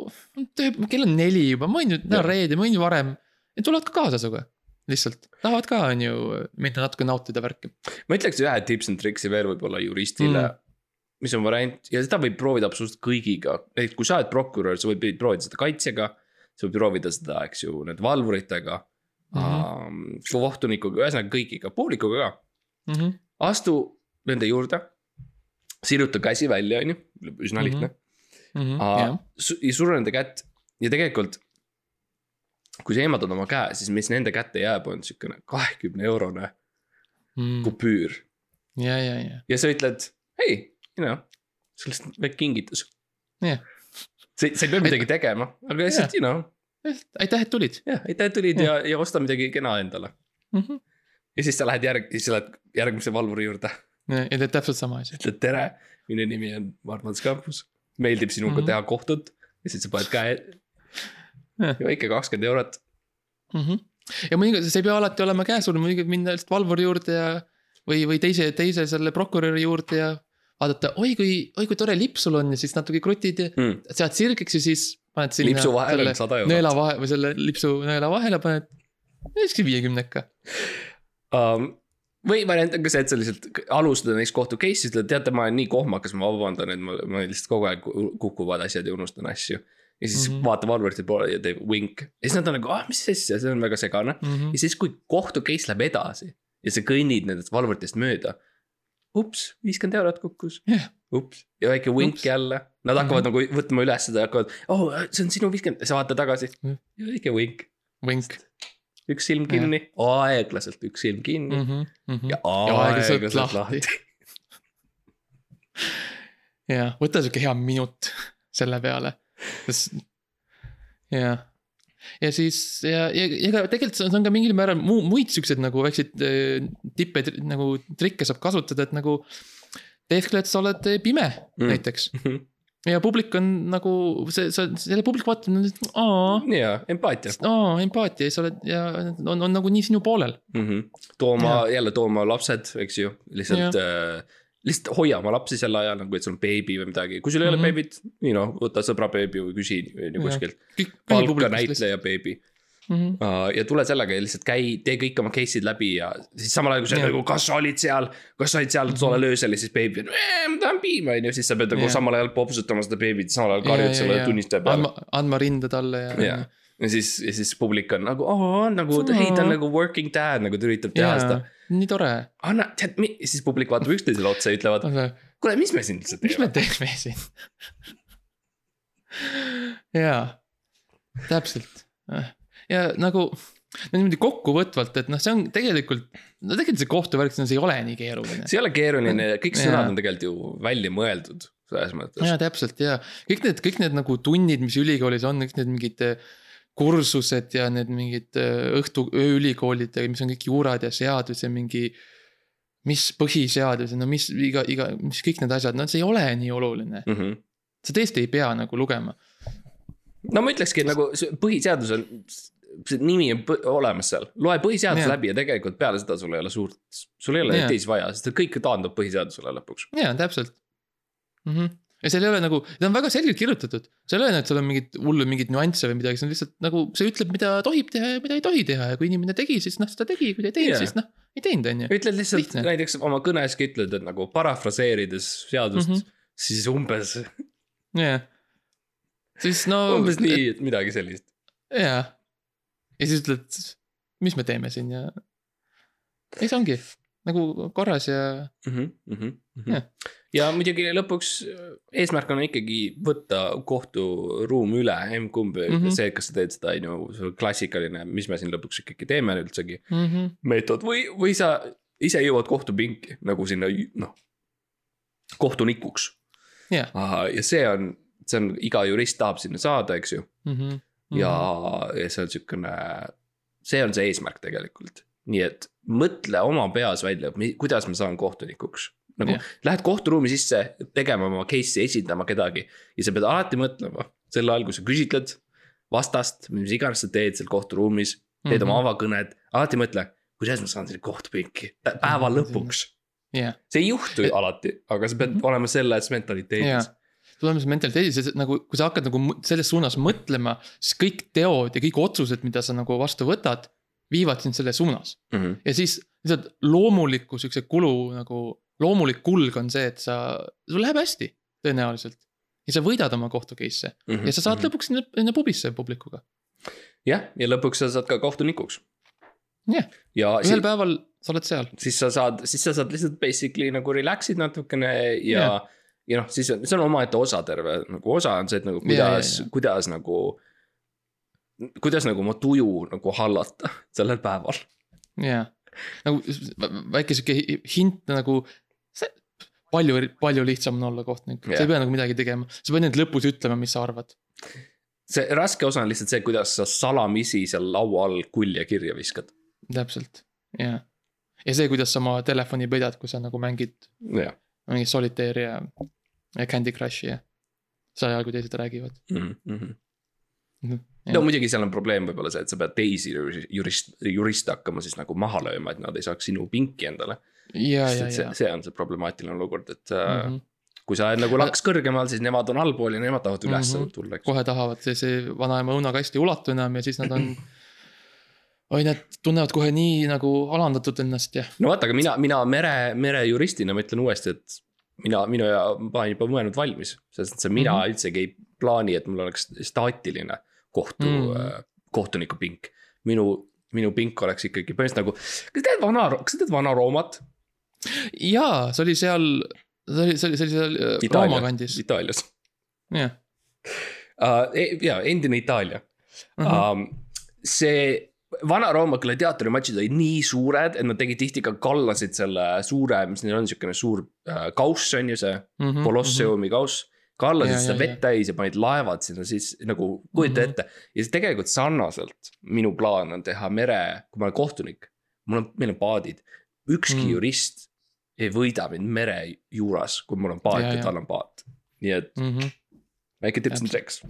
töö, kell on neli juba, ma võin ju, täna reede, ma võin ju varem. ja tulevad ka kaasa sinuga, lihtsalt, tahavad ka, on ju, minna natuke nautida värki. ma ütleks ühe tips and tricks'i veel võib-olla juristile Mm. mm.. mis on variant ja seda võib proovida absoluutselt kõigiga, et kui sa oled prokurör, sa võid proovida seda kaitsjaga. Sa võid proovida seda, eks ju, nende valvuritega mm. -hmm. kohtunikuga, ühesõnaga kõigiga, publikuga ka. Mhm. astu nende juurde. siruta käsi välja, on ju, üsna Mhm. lihtne mm. -hmm. ja suru nende kätt ja tegelikult. kui sa eemaldad oma käe, siis mis nende kätte jääb, on siukene kahekümne eurone kupüür Mm. ja, ja, ja, ja sa ütled, hei, you know, sellest on väike kingitus. Jah. sa, sa ei pea midagi tegema, aga lihtsalt, you know, aitäh, et tulid jah, aitäh, et tulid ja, ja osta midagi kena endale. mm. -hmm. ja siis sa lähed järg, siis sa lähed järgmise valvuri juurde, ja teed täpselt sama asja. ütled tere, minu nimi on Mart-Mats Kampus. meeldib sinuga mm. -hmm. teha kohtut ja siis sa paned käe väike kakskümmend eurot. Mhm. ja mõnikord see ei pea alati olema käesul, mõnikord minna lihtsalt valvuri juurde ja või, või teise, teise selle prokuröri juurde ja vaadata, oi kui, oi kui tore lipp sul on ja siis natuke krutid ja Mm. sead sirgeks ja siis paned sinna. lipsu vahele sada eurot nõela vahe või selle lipsu nõela vahele paned, siukse viiekümneka. um,. või variant on ka see, et sa lihtsalt alustad näiteks kohtu case'i, ütled, teate, ma olen nii kohmakas, ma vabandan, et ma, ma lihtsalt kogu aeg kukuvad asjad ja unustan asju. ja siis mm. -hmm. vaatab valvurite poole ja teeb wink ja siis nad on nagu, ah, mis asja, see on väga segane. ja siis, kui kohtu case läheb edasi ja sa kõnnid nendest valvuritest mööda. ups, viiskümmend eurot kukkus Jah. ups, ja väike wink Ups. jälle, nad hakkavad mm -hmm. nagu võtma üles seda ja hakkavad, oh, see on sinu viiskümmend, sa vaatad tagasi Mhm. ja väike wink, Vink. üks silm kinni, aeglaselt üks silm kinni Mhm. ja aeglaselt aeglaselt lahti. lahti, lahti.. ja võta sihuke hea minut selle peale, sest jah. Ja siis ja, ja ega tegelikult see on ka mingil määral muu, muid siukseid nagu väikseid äh, tippe nagu trikke saab kasutada, et nagu. tehke, et sa oled pime Mm. näiteks ja publik on nagu see, see, selle publik vaatab, aa, ja empaatia aa, empaatia ja sa oled ja on, on nagu nii sinu poolel. mm. -hmm. tooma jälle tooma lapsed, eks ju, lihtsalt äh, lihtsalt hoia oma lapsi sel ajal nagu, et sul on beebi või midagi, kui sul ei mm -hmm. Mhm. ole beebit, nii noh, võta sõbra beebi või küsi Jah. kuskilt. palka näitleja beebi mm. -hmm. uh, ja tule sellega ja lihtsalt käi, tee kõik oma case'id läbi ja siis samal ajal kui sa nagu, kas sa olid seal, kas sa olid seal tollel öösel ja siis beebi on, ma tahan piima on ju, siis sa pead nagu Jah. samal ajal popsutama seda beebit, samal ajal karjud selle tunnistaja peale. andma, andma rinda talle ja, ja, ja siis, ja siis publik on nagu, nagu hei, ta on nagu working dad nagu ta üritab teha seda. nii tore. anna, tead, siis publik vaatab üksteisele otsa ja ütlevad, kuule, mis me siin üldse mis me teeme. teeme siin? jaa, täpselt ja nagu no niimoodi kokkuvõtvalt, et noh, see on tegelikult, no tegelikult see kohtuvärk, see ei ole nii keeruline. see ei ole keeruline, kõik Jaa. sõnad on tegelikult ju välja mõeldud selles mõttes. jaa, täpselt ja kõik need, kõik need nagu tunnid, mis ülikoolis on, kõik need mingid äh, kursused ja need mingid äh, õhtu, ööülikoolid, mis on kõik juurad ja seadus ja mingi. mis põhiseadus ja no mis iga, iga, mis kõik need asjad, no see ei ole nii oluline, Mm -hmm. sa tõesti ei pea nagu lugema. no ma ütlekski, et nagu see põhiseadus on, see nimi on olemas seal, loe põhiseadus Jaa. läbi ja tegelikult peale seda sul ei ole suurt, sul ei ole teisi vaja, sest kõik taandub põhiseadusele lõpuks. jaa, täpselt mm. -hmm. Ja seal ei ole nagu, ta on väga selgelt kirjutatud, seal ei ole, et seal on mingid hullu mingeid nüansse või midagi, see on lihtsalt nagu, see ütleb, mida tohib teha ja mida ei tohi teha ja kui inimene tegi, siis noh, seda tegi, kui ta ei teinud yeah., siis noh, ei teinud, on ju. ütled lihtsalt Lihtne. näiteks oma kõneski ütled, et nagu parafraseerides seadust mm. -hmm. siis umbes, jah, siis no. umbes nii, et midagi sellist. jaa, ja siis ütled, mis me teeme siin ja. ei, see ongi nagu korras ja mm. -hmm. Jah. ja muidugi lõpuks äh, eesmärk on ikkagi võtta kohturuum üle, emb-kumb mm, Mhm. -hmm. see, kas sa teed seda, on ju, klassikaline, mis me siin lõpuks ikkagi teeme üldsegi, mm. -hmm. meetod või, või sa ise jõuad kohtupinki nagu sinna noh, kohtunikuks. jah, ja see on, see on, iga jurist tahab sinna saada, eks ju, Mhm. ja, ja see on siukene, see on see eesmärk tegelikult. nii et mõtle oma peas välja, kuidas ma saan kohtunikuks. Nagu yeah. lähed kohturuumi sisse tegema oma case'i, esindama kedagi ja sa pead alati mõtlema sel ajal, kui sa küsitled vastast, mis iganes sa teed seal kohturuumis, teed mm -hmm. oma avakõned, alati mõtle, kuidas ma saan sinna kohtupinki pä- päeva lõpuks. jah, see ei juhtu Et- alati, aga sa pead Mhm. olema selles mentaliteedis jaa. tulemus mentaliteedis, nagu kui sa hakkad nagu selles suunas mõtlema, siis kõik teod ja kõik otsused, mida sa nagu vastu võtad, viivad sind selles suunas. mm. -hmm. ja siis lihtsalt loomuliku siukse kulu nagu, loomulik kulg on see, et sa, sul läheb hästi tõenäoliselt. ja sa võidad oma kohtu case'e Mm -hmm. ja sa saad lõpuks sinna, sinna pubisse publikuga. jah, ja lõpuks sa saad ka kohtunikuks. Jah. ja ühel siis, päeval sa oled seal. siis sa saad, siis sa saad lihtsalt basically nagu relax'id natukene ja Jah. yeah.. ja noh, siis on, see on omaette osa terve nagu osa on see, et nagu kuidas ja. kuidas nagu. kuidas nagu oma tuju nagu hallata sellel päeval. jaa, nagu vä- väike sihuke hi- hint nagu. see, palju, palju lihtsam on olla kohtunik, sa Jah. ei pea nagu midagi tegema, sa pead ainult lõpus ütlema, mis sa arvad. see raske osa on lihtsalt see, kuidas sa salamisi seal laua all kulje kirja viskad. täpselt, jaa. ja see, kuidas sa oma telefoni pidad, kui sa nagu mängid jah mingit solitaire ja, ja Candy Crushi ja. sel ajal, kui teised räägivad. mm. -hmm. Jah. no muidugi seal on probleem võib-olla see, et sa pead teisi juri- jurist, juriste hakkama siis nagu maha lööma, et nad ei saaks sinu pinki endale. ja, ja, et see ja,. see on see problemaatiline olukord, et mm. -hmm. kui sa oled nagu laks kõrgemal, siis nemad on allpool ja nemad tahavad üles mm. -hmm. tulla, eks. kohe tahavad, see, see vanaema õunakast ei ulatu enam ja siis nad on. oi, nad tunnevad kohe nii nagu alandatud ennast ja. no vaata, aga mina, mina mere, merejuristina ma ütlen uuesti, et mina, minu ja ma olen juba mõelnud valmis, sest et see mina mm. -hmm. üldsegi ei plaani, et mul oleks staatiline kohtu mm, Mm. -hmm. kohtuniku pink. minu, minu pink oleks ikkagi põhimõtteliselt nagu, kas tead vana, kas tead Vana Roomat? jaa, see oli seal, see oli, see oli, see oli seal äh, Rooma kandis, Itaalias jah. uh,. ja endine Itaalia Mhm. um,. see Vana-Rooma gladiaatorimatšid olid nii suured, et nad tegid tihti ka kallasid selle suure, mis neil on, siukene suur uh, kauss on ju see, Mhm, Colosseumi kauss. kallasid Ja, seda vett täis ja panid laevad sinna siis nagu kujuta Mhm. ette ja siis tegelikult sarnaselt minu plaan on teha mere, kui ma olen kohtunik, mul on, meil on paadid, ükski Mm. mm. jurist ei võida mind mere juuras, kui mul on paat Ja, ja, tal on paat. nii et mm. -hmm. väike tips and tricks.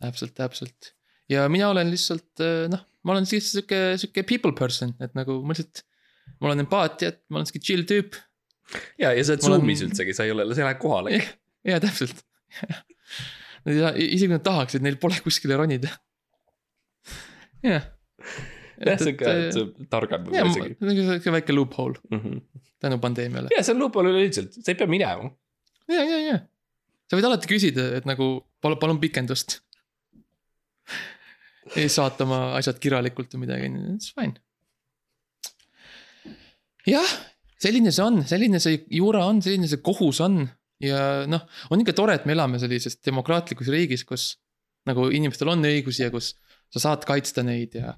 täpselt, täpselt ja mina olen lihtsalt äh, noh, ma olen siis sihuke, sihuke people person, et nagu ma lihtsalt. mul on empaatiat, ma olen sihuke chill tüüp ja, ja sa oled Zoom'is üldsegi, sa ei ole, sa ei lähe kohale. Ja täpselt. isegi kui nad tahaksid, neil pole kuskile ronida. jah. jah, on targem jah, isegi. sihuke väike loophole Mhm. tänu pandeemiale. ja see on loophole üleüldiselt, sa ei pea minema. ja, ja, ja. sa võid alati küsida, et nagu palun, palun pikendust. siis saata oma asjad kirjalikult või midagi, it's fine. jah, selline see on, selline see juura on, selline see kohus on ja noh, on ikka tore, et me elame sellises demokraatlikus riigis, kus nagu inimestel on õigusi ja kus sa saad kaitsta neid ja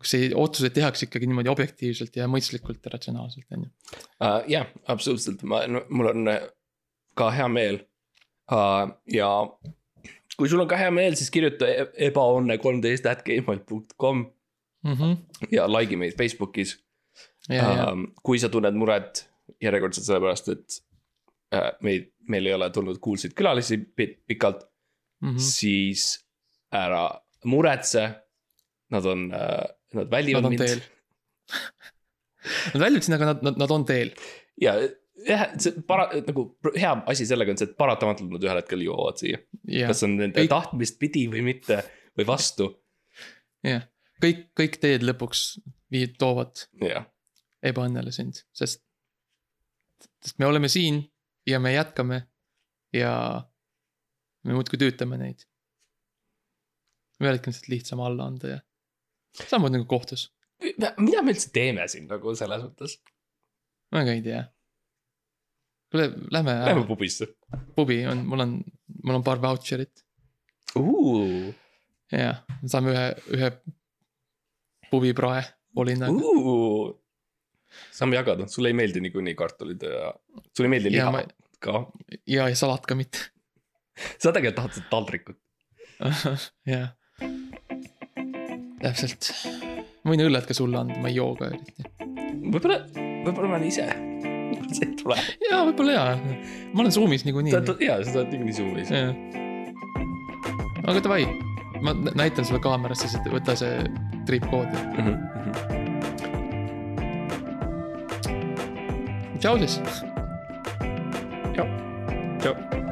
kus see otsuseid tehakse ikkagi niimoodi objektiivselt ja mõistlikult ja ratsionaalselt, on ju. uh,. jah, absoluutselt, ma mul on äh, ka hea meel uh,. ja kui sul on ka hea meel, siis kirjuta e- ebaonne kolmteist at gmail .com ja like meid Facebookis uh,. kui sa tunned muret järjekordselt sellepärast, et uh, meid, meil ei ole tulnud kuulsaid külalisi pi- pikalt mm, -hmm. siis ära muretse. Nad on uh,, nad väljivad Nad mind. Nad väljusid, aga nad, nad, nad on teel. ja jah, see para-, nagu hea asi sellega on see, et paratamatult nad ühel hetkel jõuavad siia. kas on nende Kõik- tahtmist pidi või mitte või vastu, jah, kõik, kõik teed lõpuks viid, toovad ebaõnnele sind, sest. sest me oleme siin ja me jätkame ja me muudkui tüütame neid. ühel hetkel on lihtsalt lihtsam alla anda ja samamoodi nagu kohtus, mida me üldse teeme siin nagu selles mõttes, ma ka ei tea. kuule, lähme lähme pubisse. pubi on, mul on, mul on paar vautšerit ja saame ühe, ühe pubiprae olinaga. saame jagada, sulle ei meeldi niikuinii kartulid ja sulle ei meeldi liha ma- ka, ja, ja salat ka mitte. sa tegelikult tahad seda taldrikut. jah. täpselt. ma võin õllet ka sulle anda, ma ei joo ka eriti. võib-olla, võib-olla ma olen ise, see ei tule. jaa, võib-olla jaa. ma olen Zoom'is niikuinii. jaa, sa oled niikuinii Zoom'is. aga davai, ma nä- näitan sulle kaamerasse, siis võta see triipkood. tšau siis. tšau.